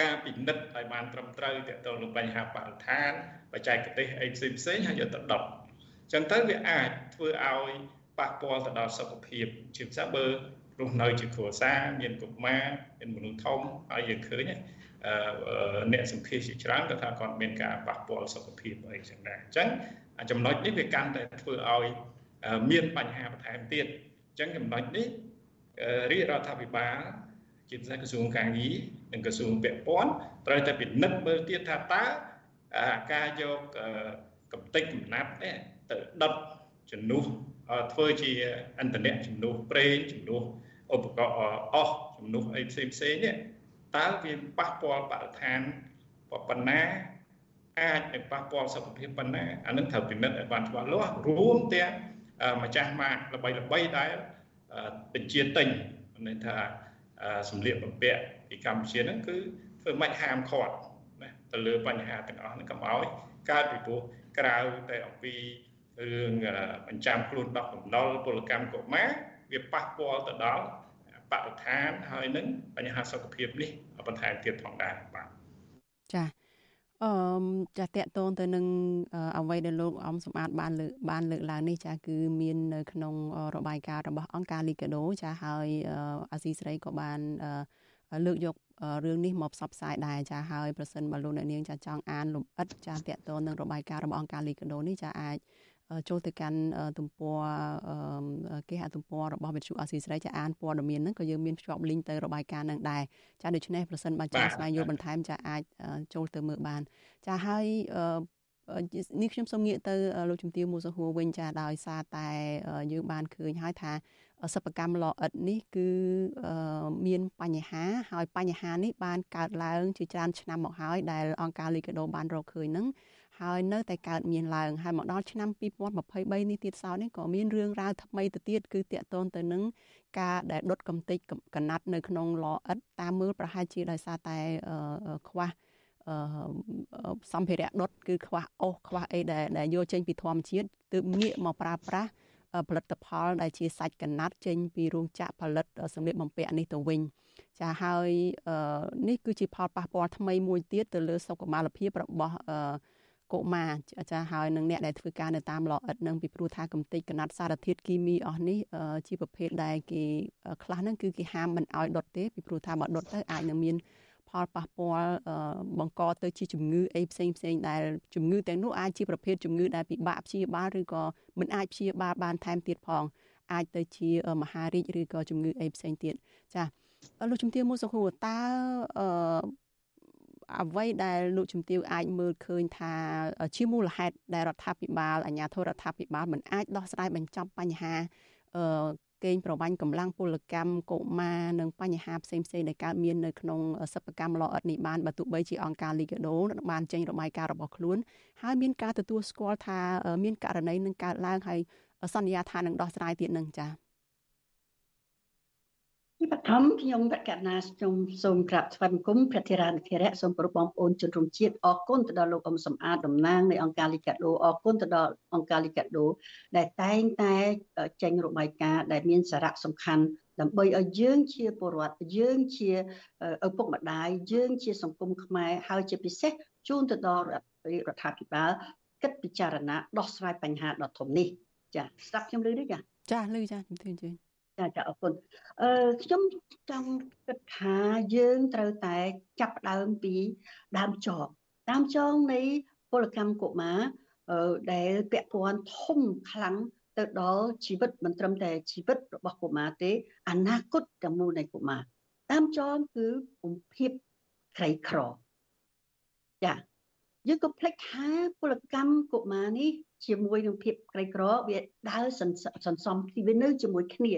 ការពិនិត្យឲ្យបានត្រឹមត្រូវទាក់ទងនឹងបញ្ហាបរិស្ថានបច្ចេកទេសអីផ្សេងផ្សេងហើយយកទៅដុតអញ្ចឹងទៅវាអាចធ្វើឲ្យប៉ះពាល់ទៅដល់សុខភាពជាពិសេសបើរស់នៅជាគ្រួសារមានកុមារមានមនុស្សធំហើយយើងឃើញ អ្នកសម្ភារជាច្រើនគាត់ថាគាត់មានការប៉ះពាល់សុខភាពអីចឹងដែរអញ្ចឹងចំណុចនេះវាកាន់តែធ្វើឲ្យមានបញ្ហាបន្ថែមទៀតអញ្ចឹងចំណុចនេះរាជរដ្ឋាភិបាលជាពិសេសក្រសួងកាងារនិងក្រសួងពាក់ព័ន្ធត្រូវតែពិនិត្យមើលទៀតថាតើការយកកំតិចកំណាត់នេះទៅដុតជំនួសធ្វើជាអន្តរជំនួសប្រេងជំនួសឧបករណ៍អស់ជំនួសអីផ្សេងផ្សេងនេះ តើវាប៉ះពាល់បរិស្ថានប៉ុណ្ណាអាចនឹងប៉ះពាល់សុខភាពប៉ុណ្ណាអានឹងត្រូវពិនិត្យឲ្យបានច្បាស់លាស់រួមទាំងម្ចាស់ម៉ាកល្បីល្បីដែលបញ្ជាទិញន័យថាសម្លៀកបំពាក់ពីកម្ពុជាហ្នឹងគឺធ្វើមិនហាមឃាត់ណាទៅលើបញ្ហាទាំងអស់ហ្នឹងកុំឲ្យកើតពីព្រោះក្រៅតែអំពីរឿងបញ្ចាំខ្លួនដោះកំណុលពលកម្មកុមារវាប៉ះពាល់ទៅដល់ បរិស្ថានហើយនឹងបញ្ហាសុខភាពនេះបន្ថែមទៀតផងដែរបាទចា៎អឺចាតកតងទៅនឹងអ្វីដែលលោកអំសម្បត្តិបានលើកបានលើកឡើងនេះចាគឺមាននៅក្នុងរបាយការណ៍របស់អង្គការលីកាដូចាហើយអាស៊ីសេរីក៏បានលើកយករឿងនេះមកផ្សព្វផ្សាយដែរចាហើយប្រសិនបើលោកអ្នកនាងចាចង់អានលំអិតចាតកតងនឹងរបាយការណ៍របស់អង្គការលីកាដូនេះចាអាច ចូលទៅកាន់ទំព័រគេហទំព័ររបស់វិទ្យុអាស៊ីសេរីចាអានព័ត៌មានហ្នឹងក៏យើងមានភ្ជាប់ link ទៅរបាយការណ៍ហ្នឹងដែរចាដូច្នេះប្រសិនបើចង់ស្វែងយល់បន្ថែមចាអាចចូលទៅមើលបាន ចាហើយនេះខ្ញុំសូមងាកទៅលោកជំទាវមូសហួរវិញចាដោយសារតែយើងបានឃើញហើយថាសិប្បកម្មលអិតនេះគឺមានបញ្ហាហើយបញ្ហានេះបានកើតឡើងជាច្រើនឆ្នាំមកហើយដែលអង្គការលីកាដូបានរកឃើញហ្នឹង ហើយនៅតែកើតមានឡើងហើយមកដល់ឆ្នាំ2023នេះទៀតសោតនេះក៏មានរឿងរ៉ាវថ្មីទៅទៀតគឺតាក់ទងទៅនឹងការដែលដុតកំទេចកណាត់នៅក្នុងលអិតតាមមើលប្រហែលជាដោយសារតែខ្វះសម្ភារៈដុតគឺខ្វះអុសខ្វះអីដែលដែលយកចេញពីធម្មជាតិទើបងាកមកប្រើប្រាស់ផលិតផលដែលជាសាច់កណាត់ចេញពីរោងចក្រផលិតសម្លៀកបំពាក់នេះទៅវិញចាហើយនេះគឺជាផលប៉ះពាល់ថ្មីមួយទៀតទៅលើសុខុមាលភាពរបស់ កុមារចាហើយនឹងអ្នកដែលធ្វើការនៅតាមឡអិតនឹងពីព្រោះថាកំទេចកណាត់សារធាតុគីមីអស់នេះជាប្រភេទដែលគេខ្លះហ្នឹងគឺគេហាមមិនឲ្យដុតទេពីព្រោះថាបើដុតទៅអាចនឹងមានផលប៉ះពាល់បង្កទៅជាជំងឺអីផ្សេងផ្សេងដែលជំងឺទាំងនោះអាចជាប្រភេទជំងឺដែលពិបាកព្យាបាលឬក៏មិនអាចព្យាបាលបានថែមទៀតផងអាចទៅជាមហារីកឬក៏ជំងឺអីផ្សេងទៀតចាលោកជំទាវមួយសុខួរតើ អឺអ្វីដែលលោកជំទាវអាចមើលឃើញថាជាមូលហេតុដែលរដ្ឋាភិបាលអាជ្ញាធររដ្ឋាភិបាលមិនអាចដោះស្រាយបញ្ចប់បញ្ហាអឺកេងប្រវ័ញ្ចកម្លាំងពលកម្មកុមារនិងបញ្ហាផ្សេងផ្សេងដែលកើតមាននៅក្នុងសិប្បកម្មលអិតនេះបានបើទោះបីជាអង្គការ Liga do បានចេញរបាយការណ៍របស់ខ្លួនហើយមានការទទួលស្គាល់ថាមានករណីនឹងកើតឡើងហើយសន្យាថានឹងដោះស្រាយទៀតនឹងចា៎ ទីបឋមខ្ញុំបកណាខ្ញុំសូមក្រាបថ្វាយបង្គំព្រះធិរានុធិរៈសូមគោរពបងប្អូនជនរួមជាតិអរគុណទៅដល់លោកអ៊ំសំអាតតំណាងនៃអង្គការលីកាដូអរគុណទៅដល់អង្គការលីកាដូដែលតែងតែចេញរបាយការណ៍ដែលមានសារៈសំខាន់ដើម្បីឲ្យយើងជាពលរដ្ឋយើងជាឪពុកម្ដាយយើងជាសង្គមខ្មែរហើយជាពិសេសជូនទៅដល់រដ្ឋាភិបាលគិតពិចារណាដោះស្រាយបញ្ហាដ៏ធំនេះចាស្ដាប់ខ្ញុំឮទេចាចាឮចាជំទាវជឿ ចាចាអរគុណអឺខ្ញុំចង់គិតថាយើងត្រូវតែចាប់ផ្ដើមពីដើមចងដើមចងនៃពលកម្មកុមារដែលពាក់ព័ន្ធធំខ្លាំងទៅដល់ជីវិតមិនត្រឹមតែជីវិតរបស់កុមារទេអនាគតទាំងមូលនៃកុមារតាមចងគឺពំភាពក្រីក្រចាយើងក៏ភ្លេចថាពលកម្មកុមារនេះជាមួយនឹងភាពក្រីក្រវាដើរសន្សំគ្នានៅជាមួយគ្នា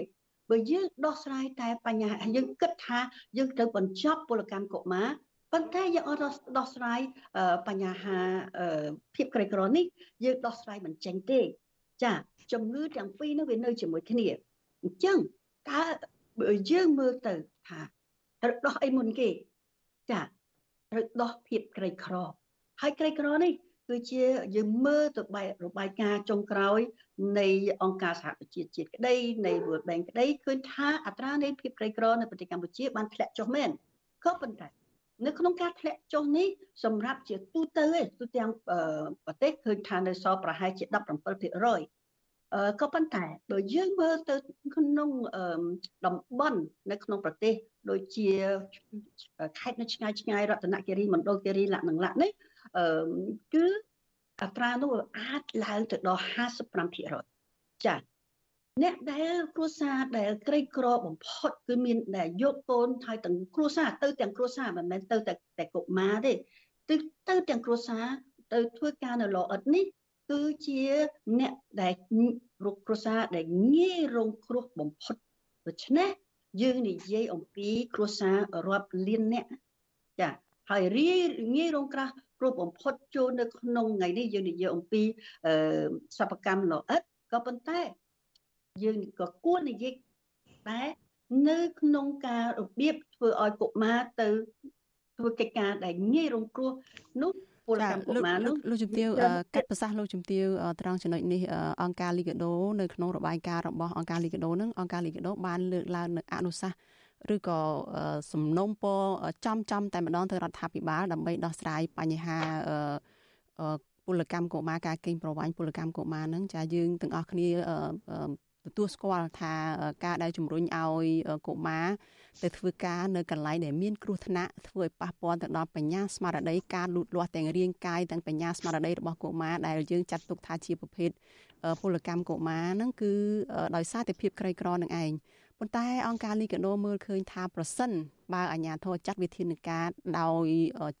បើយើងដោះស្រាយតែបញ្ហាយើងគិតថាយើងត្រូវបញ្ចប់ពលកម្មកុមារប៉ុន្តែយើងអត់ដោះស្រាយបញ្ហាភាពក្រីក្រនេះយើងដោះស្រាយមិនចេញទេ ចាជំងឺទាំងពីរនោះវានៅជាមួយគ្នាអញ្ចឹងតើបើយើងមើលទៅថាត្រូវដោះអីមុនគេ ចាត្រូវដោះភាពក្រីក្រ ហើយក្រីក្រនេះគឺជាយើងមើលទៅបែបរបាយការណ៍ចុងក្រោយ នៃអង្គការសហប្រជាជាតិក្តីនៃ World Bank ក្តីឃើញថាអត្រានៃភាពក្រីក្រនៅប្រទេសកម្ពុជាបានធ្លាក់ចុះមែនក៏ប៉ុន្តែនៅក្នុងការធ្លាក់ចុះនេះសម្រាប់ជាទូទៅឯទូទាំងប្រទេសឃើញថានៅសល់ប្រហែលជា17%អឺក៏ប៉ុន្តែបើយើងមើលទៅក្នុងតំបន់នៅក្នុងប្រទេស ដូចជាខេត្តនៅឆ្ងាយឆ្ងាយរតនគិរីមណ្ឌលគិរីលក្ខណៈនេះអឺគឺ អត្រានោះអាចឡើងទៅដល់55%ចា៎អ្នកដែលគ្រួសារដែលក្រីក្របំផុតគឺមានដែលយកកូនហើយទាំងគ្រួសារទៅទាំងគ្រួសារមិនមែនទៅតែតែកុមារទេទៅទៅទាំងគ្រួសារទៅធ្វើការនៅលអិតនេះគឺជាអ្នកដែលរុកគ្រួសារដែលងាយរងគ្រោះបំផុតដូច្នេះយើងនិយាយអំពីគ្រួសាររាប់លានអ្នកចាហើយរាយងាយរងក្រាស់ គ្រោះបំផុតចូលនៅក្នុងថ្ងៃនេះយើងនិយាយអំពីសពកម្មល្អិតក៏ប៉ុន្តែយើងក៏គួរនិយាយតែនៅក្នុងការរបៀបធ្វើឲ្យកុមារទៅធ្វើកិច្ចការដែលងាយរងគ្រោះនោះពលកម្មកុមារនោះលោកជំទាវកាត់ប្រសាសន៍លោកជំទាវត្រង់ចំណុចនេះអង្គការលីកាដូនៅក្នុងរបាយការណ៍របស់អង្គការលីកាដូនឹងអង្គការលីកាដូបានលើកឡើងនៅអនុសាសន៍ ឬក៏សំណុំពរចំចំតែម្ដងទៅរដ្ឋាភិបាលដើម្បីដោះស្រាយបញ្ហាពលកម្មកុមារការកេងប្រវ័ញ្ចពលកម្មកុមារនឹងចាយើងទាំងអស់គ្នាទទួលស្គាល់ថាការដែលជំរុញឲ្យកុមារទៅធ្វើការនៅកន្លែងដែលមានគ្រោះថ្នាក់ធ្វើឲ្យប៉ះពាល់ទៅដល់បញ្ញាស្មារតីការលូតលាស់ទាំងរាងកាយទាំងបញ្ញាស្មារតីរបស់កុមារដែលយើងចាត់ទុកថាជាប្រភេទពលកម្មកុមារហ្នឹងគឺដោយសារតែភាពក្រីក្រនឹងឯង ប៉ុន្តែអង្គការលីកាដូមើលឃើញថាប្រសិនបើអាជ្ញាធរចាត់វិធានការដោយ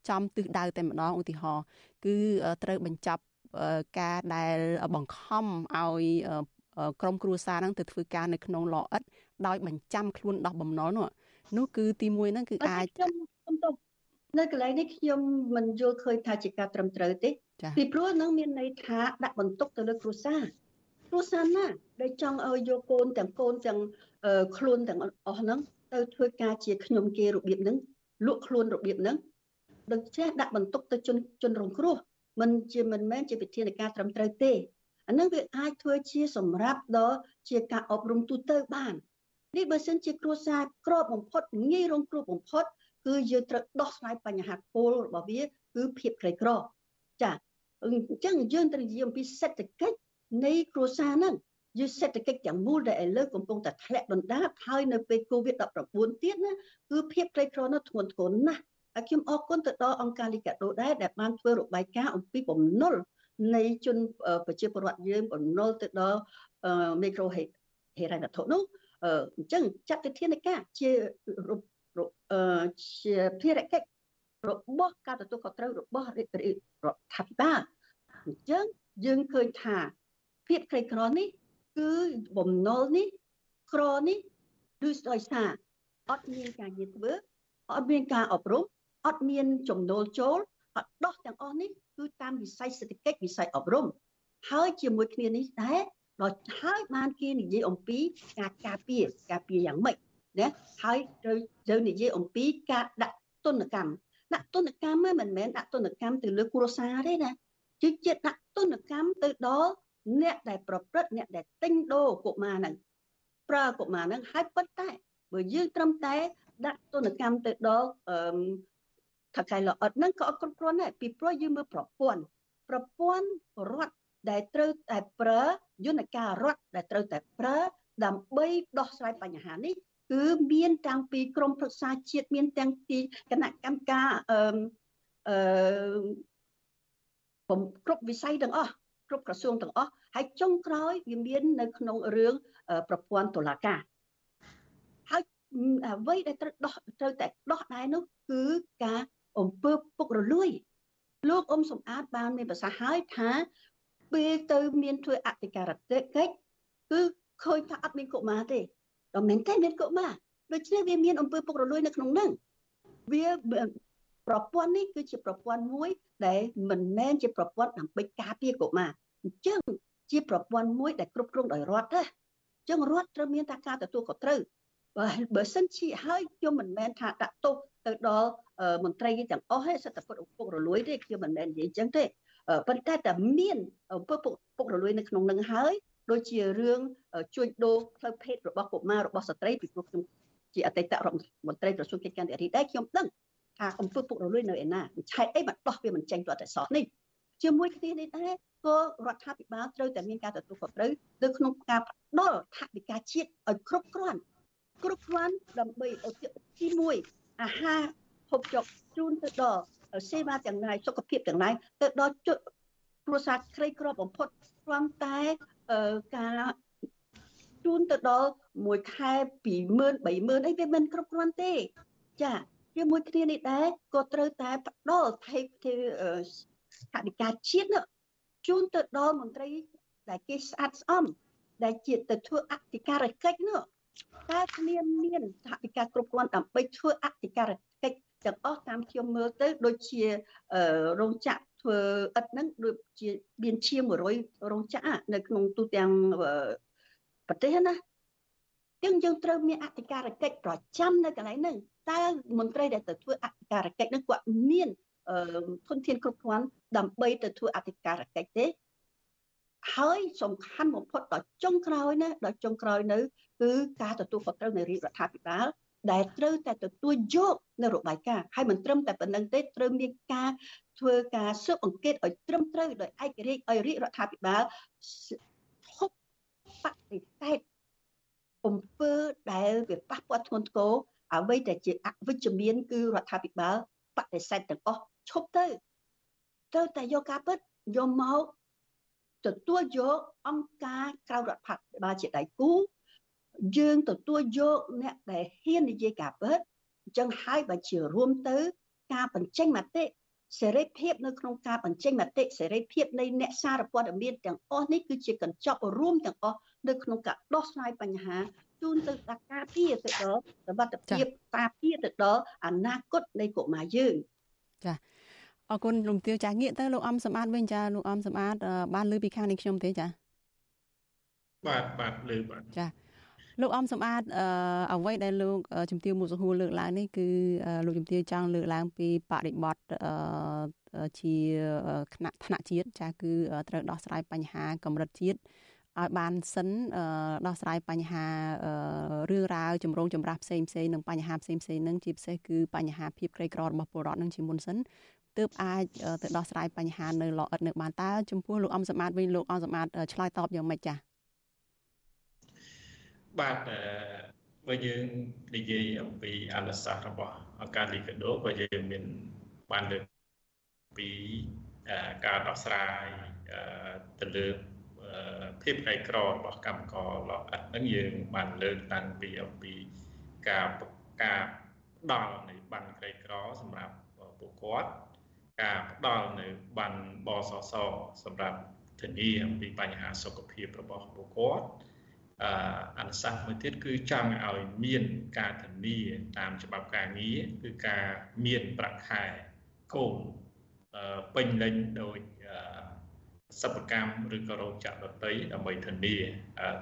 ចំទិសដៅតែម្ដងឧទាហរណ៍គឺត្រូវបញ្ចប់ការដែលបង្ខំឲ្យក្រុមគ្រួសារហ្នឹងទៅធ្វើការនៅក្នុងលអិតដោយបញ្ចាំខ្លួនដោះបំណុលនោះនោះគឺទី1ហ្នឹងគឺអាចខ្ញុំខ្ញុំទៅនៅកន្លែងនេះខ្ញុំមិនយល់ឃើញថាជាការត្រឹមត្រូវទេពីព្រោះនឹងមានន័យថាដាក់បន្ទុកទៅលើគ្រួសារគ្រួសារណាដែលចង់ឲ្យយកកូនទាំងកូនទាំង ខ្លួនទាំងអស់ហ្នឹងទៅធ្វើការជាខ្ញុំគេរបៀបហ្នឹងលក់ខ្លួនរបៀបហ្នឹងដូចចេះដាក់បន្ទុកទៅជនជនរងគ្រោះមិនជាមិនមែនជាវិធានការត្រឹមត្រូវទេអានឹងវាអាចធ្វើជាសម្រាប់ដល់ជាការអប់រំទូទៅបាននេះបើសិនជាគ្រួសារក្របបំផុតងាយរងគ្រោះបំផុតគឺយើងត្រូវដោះស្រាយបញ្ហាគោលរបស់វាគឺភាពក្រីក្រចាអញ្ចឹងយើងត្រូវនិយាយអំពីសេដ្ឋកិច្ចនៃគ្រួសារហ្នឹង យើងសេដ្ឋកិច្ចទាំងមូលដែលឥឡូវកំពុងតែធ្លាក់ដុនដាបហើយនៅពេល COVID-19 ទៀតណាគឺភាពក្រីក្រនោះធ្ងន់ធ្ងរណាស់ហើយខ្ញុំអរគុណទៅដល់អង្គការលីកាដូដែរដែលបានធ្វើរបាយការណ៍អំពីបំណុលនៃជនប្រជាពលរដ្ឋយើងបំណុលទៅដល់មីក្រូហេហេរ៉ៃវត្ថុនោះអញ្ចឹងចាត់វិធានការជាជាភារកិច្ចរបស់ការទទួលខុសត្រូវរបស់រដ្ឋាភិបាលអញ្ចឹងយើងឃើញថាភាពក្រីក្រនេះ គឺបំណុលនេះក្រនេះគឺដោយសារអត់មានការងារធ្វើអត់មានការអប់រំអត់មានចំណូលចូលអត់ដោះទាំងអស់នេះគឺតាមវិស័យសេដ្ឋកិច្ចវិស័យអប់រំហើយជាមួយគ្នានេះដែរដល់ហើយបានគេនិយាយអំពីការការពារការពារយ៉ាងម៉េចណាហើយត្រូវត្រូវនិយាយអំពីការដាក់ទុនកម្មដាក់ទុនកម្មមិនមែនដាក់ទុនកម្មទៅលើគ្រួសារទេណាគឺជាដាក់ទុនកម្មទៅដល់ អ្នកដែលប្រព្រឹត្តអ្នកដែលទិញដូរកុមារហ្នឹងប្រើកុមារហ្នឹងហើយប៉ុន្តែបើយើងត្រឹមតែដាក់ទុនកម្មទៅដល់អឺថកែល្អិតហ្នឹងក៏អត់គ្រប់គ្រាន់ដែរពីព្រោះយើងមើលប្រព័ន្ធប្រព័ន្ធរដ្ឋដែលត្រូវតែប្រើយន្តការរដ្ឋដែលត្រូវតែប្រើដើម្បីដោះស្រាយបញ្ហានេះគឺមានតាំងពីក្រមប្រឹក្សាជាតិមានទាំងពីគណៈកម្មការអឺអឺគ្រប់វិស័យទាំងអស់ គ្រប់ក្រសួងទាំងអស់ហើយចុងក្រោយវាមាននៅក្នុងរឿងប្រព័ន្ធតុលាការហើយអ្វីដែលត្រូវដោះត្រូវតែដោះដែរនោះគឺការអំពើពុករលួយ លោកអ៊ុំសំអាតបានមានប្រសាសន៍ហើយថាពេលទៅមានធ្វើអធិការកិច្ចគឺឃើញថាអត់មានកុមារទេដល់មែនទេមានកុមារដូច្នេះវាមានអំពើពុករលួយនៅក្នុងហ្នឹងវាប្រព័ន្ធនេះគឺជាប្រព័ន្ធមួយ ដែលមិនមែនជាប្រព័ន្ធដើម្បីការពារកុមារអញ្ចឹងជាប្រព័ន្ធមួយដែលគ្រប់គ្រងដោយរដ្ឋណាអញ្ចឹងរដ្ឋត្រូវមានតាការទទួលខុសត្រូវបើបើសិនជាហើយខ្ញុំមិនមែនថាដាក់ទោសទៅដល់មន្ត្រីទាំងអស់ទេសិទ្ធិពុតពុករលួយទេខ្ញុំមិនមែននិយាយអញ្ចឹងទេប៉ុន្តែតែមានពុកពុករលួយនៅក្នុងនឹងហើយដូចជារឿងជួញដូរផ្លូវភេទរបស់កុមាររបស់ស្ត្រីពីព្រោះខ្ញុំជាអតីតរដ្ឋមន្ត្រីក្រសួងកិច្ចការនារីដែរខ្ញុំដឹង ថាអំពើពុករលួយនៅឯណាឆែកអីមកដោះវាមិនចេញទាល់តែសោះនេះជាមួយគ្នានេះដែរក៏រដ្ឋាភិបាលត្រូវតែមានការទទួលខុសត្រូវនៅក្នុងការផ្ដល់ថវិកាជាតិឲ្យគ្រប់គ្រាន់គ្រប់គ្រាន់ដើម្បីទី1អាហារហូបចុកជូនទៅដល់សេវាទាំងឡាយសុខភាពទាំងឡាយទៅដល់គ្រួសារក្រីក្របំផុតគ្រាន់តែការជូនទៅដល់មួយខែ20000 30000អីវាមិនគ្រប់គ្រាន់ទេចា ជាមួយគ្នានេះដែរក៏ត្រូវតែផ្ដល់ថេថេថវិកាជាតិជូនទៅដល់មន្ត្រីដែលគេស្អាតស្អំដែលជាទៅធ្វើអធិការកិច្ចនោះតើគ្នាមានសហវិការគ្រប់គ្រាន់ដើម្បីធ្វើអធិការកិច្ចទាំងអស់តាមខ្ញុំមើលទៅដូចជារោងចក្រធ្វើឥតហ្នឹងដូចជាមានជាង100រោងចក្រនៅក្នុងទូទាំងប្រទេសណាយើងយើងត្រូវមានអធិការកិច្ចប្រចាំនៅកន្លែងហ្នឹង តើមន្ត្រីដែលទៅធ្វើអធិការកិច្ចហ្នឹងគាត់មានធនធានគ្រប់គ្រាន់ដើម្បីទៅធ្វើអធិការកិច្ចទេហើយសំខាន់បំផុតដល់ចុងក្រោយណាដល់ចុងក្រោយនៅគឺការទទួលខុសត្រូវនៃរាជរដ្ឋាភិបាលដែលត្រូវតែទទួលយកនៅរបាយការណ៍ហើយមិនត្រឹមតែប៉ុណ្្នឹងទេត្រូវមានការធ្វើការស៊ើបអង្កេតឲ្យត្រឹមត្រូវដោយឯករាជ្យឲ្យរាជរដ្ឋាភិបាលហុបបដិសេធអំពើដែលវាប៉ះពាល់ធ្ងន់ធ្ងរ អ្វីដែលជាអវិជ្ជមានគឺរដ្ឋាភិបាលបដិសេធទាំងអស់ឈប់ទៅត្រូវតែយកការពិតយកមកទទួលយកអង្គការក្រៅរដ្ឋាភិបាលជាដៃគូយើងទទួលយកអ្នកដែលហ៊ាននិយាយការពិតអញ្ចឹងហើយបើជារួមទៅ ការបញ្ចេញមតិសេរីភាពនៅក្នុងការបញ្ចេញមតិសេរីភាពនៃអ្នកសារព័ត៌មានទាំងអស់នេះគឺជាកញ្ចក់រួមទាំងអស់នៅក្នុងការដោះស្រាយបញ្ហា ជូនទៅដល់ការពារទៅដល់សវត្ថភាពការពារទៅដល់អនាគតនៃកុមារយើងចាអរគុណលោកទាវចាងាកទៅលោកអំសម្បត្តិវិញចាលោកអំសម្បត្តិបានលើពីខាងនេះខ្ញុំទេចាបាទបាទលើបាទចាលោកអំសម្បត្តិអ្វីដែលលោកជំទាវមុខសហួរលើកឡើងនេះគឺលោកជំទាវចង់លើកឡើងពីបរិបទជាថ្នាក់ថ្នាក់ជាតិចាគឺត្រូវដោះស្រាយបញ្ហាកម្រិតជាតិ ឲ្យបានសិនដោះស្រាយបញ្ហារឿងរ៉ាវចម្រូងចម្រាសផ្សេងផ្សេងនិងបញ្ហាផ្សេងផ្សេងនឹងជាពិសេសគឺបញ្ហាភាពក្រីក្ររបស់ពលរដ្ឋនឹងជាមុនសិនទើបអាចទៅដោះស្រាយបញ្ហានៅល្អឥតនៅបានតើចំពោះលោកអំសម្បត្តិវិញលោកអំសម្បត្តិឆ្លើយតបយ៉ាងម៉េចចា៎បាទបើយើងនិយាយអំពីអនុសាសន៍របស់អង្គការលីកាដូក៏យើងមានបានលើកពីការដោះស្រាយទៅលើ ភាពក្រីក្ររបស់កម្មករលោកអត់ហ្នឹងយើងបានលើកតាំងពីអំពីការការផ្ដល់នៃបានក្រីក្រសម្រាប់ពួកគាត់ការផ្ដល់នៅបានបសសសម្រាប់ធានាអំពីបញ្ហាសុខភាពរបស់ពួកគាត់អនុសាសន៍មួយទៀតគឺចង់ឲ្យមានការធានាតាមច្បាប់ការងារគឺការមានប្រាក់ខែគោលពេញលេញដោយ សិប្បកម្មឬក៏រោងចក្រដទៃដើម្បីធានា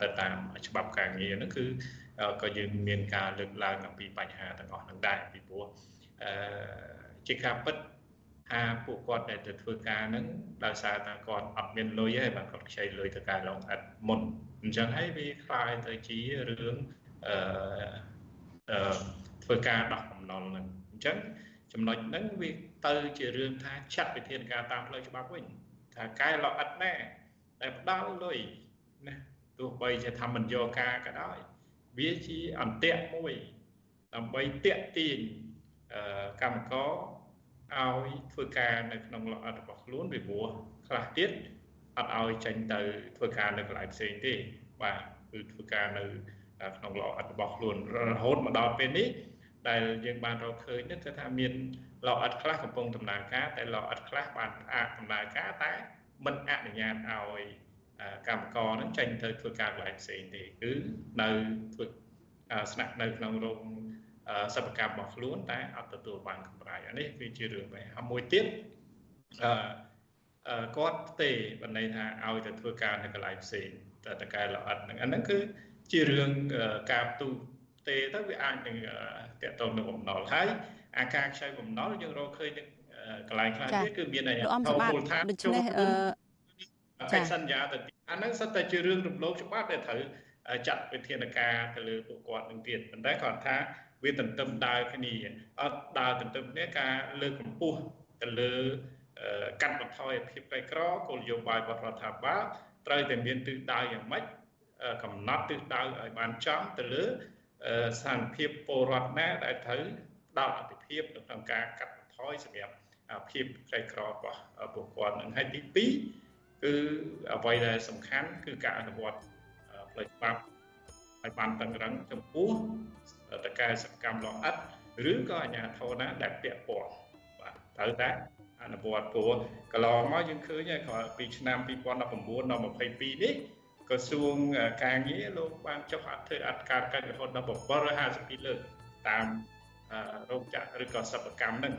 ទៅតាមច្បាប់ការងារហ្នឹងគឺក៏យើងមានការលើកឡើងអំពីបញ្ហាទាំងអស់ហ្នឹងដែរពីព្រោះអឺជាការពិតថាពួកគាត់ដែលទៅធ្វើការហ្នឹងដោយសារតែគាត់អត់មានលុយទេបាទគាត់ខ្ចីលុយទៅការឡងអត់មុនអញ្ចឹងហើយវាខ្លាយទៅជារឿងអឺធ្វើការដោះបំណុលហ្នឹងអញ្ចឹងចំណុចហ្នឹងវាទៅជារឿងថាចាត់វិធានការតាមផ្លូវច្បាប់វិញ ថាកែឡអិតណែដែលផ្ដាល់លុយណាទោះបីជាថាមិនយកការក៏ដោយវាជាអន្ទាក់មួយដើម្បីតាក់ទាញកម្មករឲ្យធ្វើការនៅក្នុងលអិតរបស់ខ្លួនពីព្រោះខ្លះទៀតអត់ឲ្យចេញទៅធ្វើការនៅកន្លែងផ្សេងទេបាទគឺធ្វើការនៅក្នុងលអិតរបស់ខ្លួនរហូតមកដល់ពេលនេះដែលយើងបានរកឃើញនេះគឺថាមាន លអិតខ្លះកំពុងដំណើរការតែលអិតខ្លះបានផ្អាកដំណើរការតែមិនអនុញ្ញាតឲ្យកម្មករនឹងចេញទៅធ្វើការកន្លែងផ្សេងទេគឺនៅធ្វើស្នាក់នៅក្នុងរោងសិប្បកម្មរបស់ខ្លួនតែអត់ទទួលបានកម្រៃអានេះគឺជារឿងបែបហើយមួយទៀតអឺគាត់ទេបណ្ដៃថាឲ្យទៅធ្វើការនៅកន្លែងផ្សេងតែតកែល្អិតហ្នឹងអាហ្នឹងគឺជារឿងការផ្ទុះទេទៅវាអាចនឹងតកតងនឹងបំណុលហើយ អាការខ្ចីបំណុលយើងរកឃើញនឹងកន្លែងខ្លះទៀតគឺមានអាជ្ញាធរមូលដ្ឋានចូលកិច្ចសន្យាទៅអាហ្នឹងសិតតែជារឿងរំលោភច្បាប់ដែលត្រូវចាត់វិធានការទៅលើពួកគាត់នឹងទៀតប៉ុន្តែគាត់ថាវាទន្ទឹមដើរគ្នាអត់ដើរទន្ទឹមគ្នាការលើកកម្ពស់ទៅលើកាត់បន្ថយភាពក្រីក្រគោលនយោបាយរបស់រដ្ឋាភិបាលត្រូវតែមានទិសដៅយ៉ាងម៉េចកំណត់ទិសដៅឲ្យបានចំទៅលើស្ថានភាពពលរដ្ឋណាដែលត្រូវផ្ដល់អតិ ភាពនៅក្នុងការកាត់បន្ថយសម្រាប់ភាពក្រីក្ររបស់ពលរដ្ឋនឹងហើយទី2គឺអ្វីដែលសំខាន់គឺការអនុវត្តផ្លូវច្បាប់ឲ្យបានតឹងរឹងចំពោះតកែសកម្មលោអិតឬក៏អាជ្ញាធរណាដែលពាក់ព័ន្ធបាទត្រូវតែអនុវត្តព្រោះកន្លងមកយើងឃើញហើយគ្រាន់ពីឆ្នាំ2019ដល់22នេះក្រសួងការងារលោកបានចុះអត្ថធ្វើអត្តការកិច្ចរហូតដល់752លើកតាម រោងចក្រឬក៏សិប្បកម្មហ្នឹង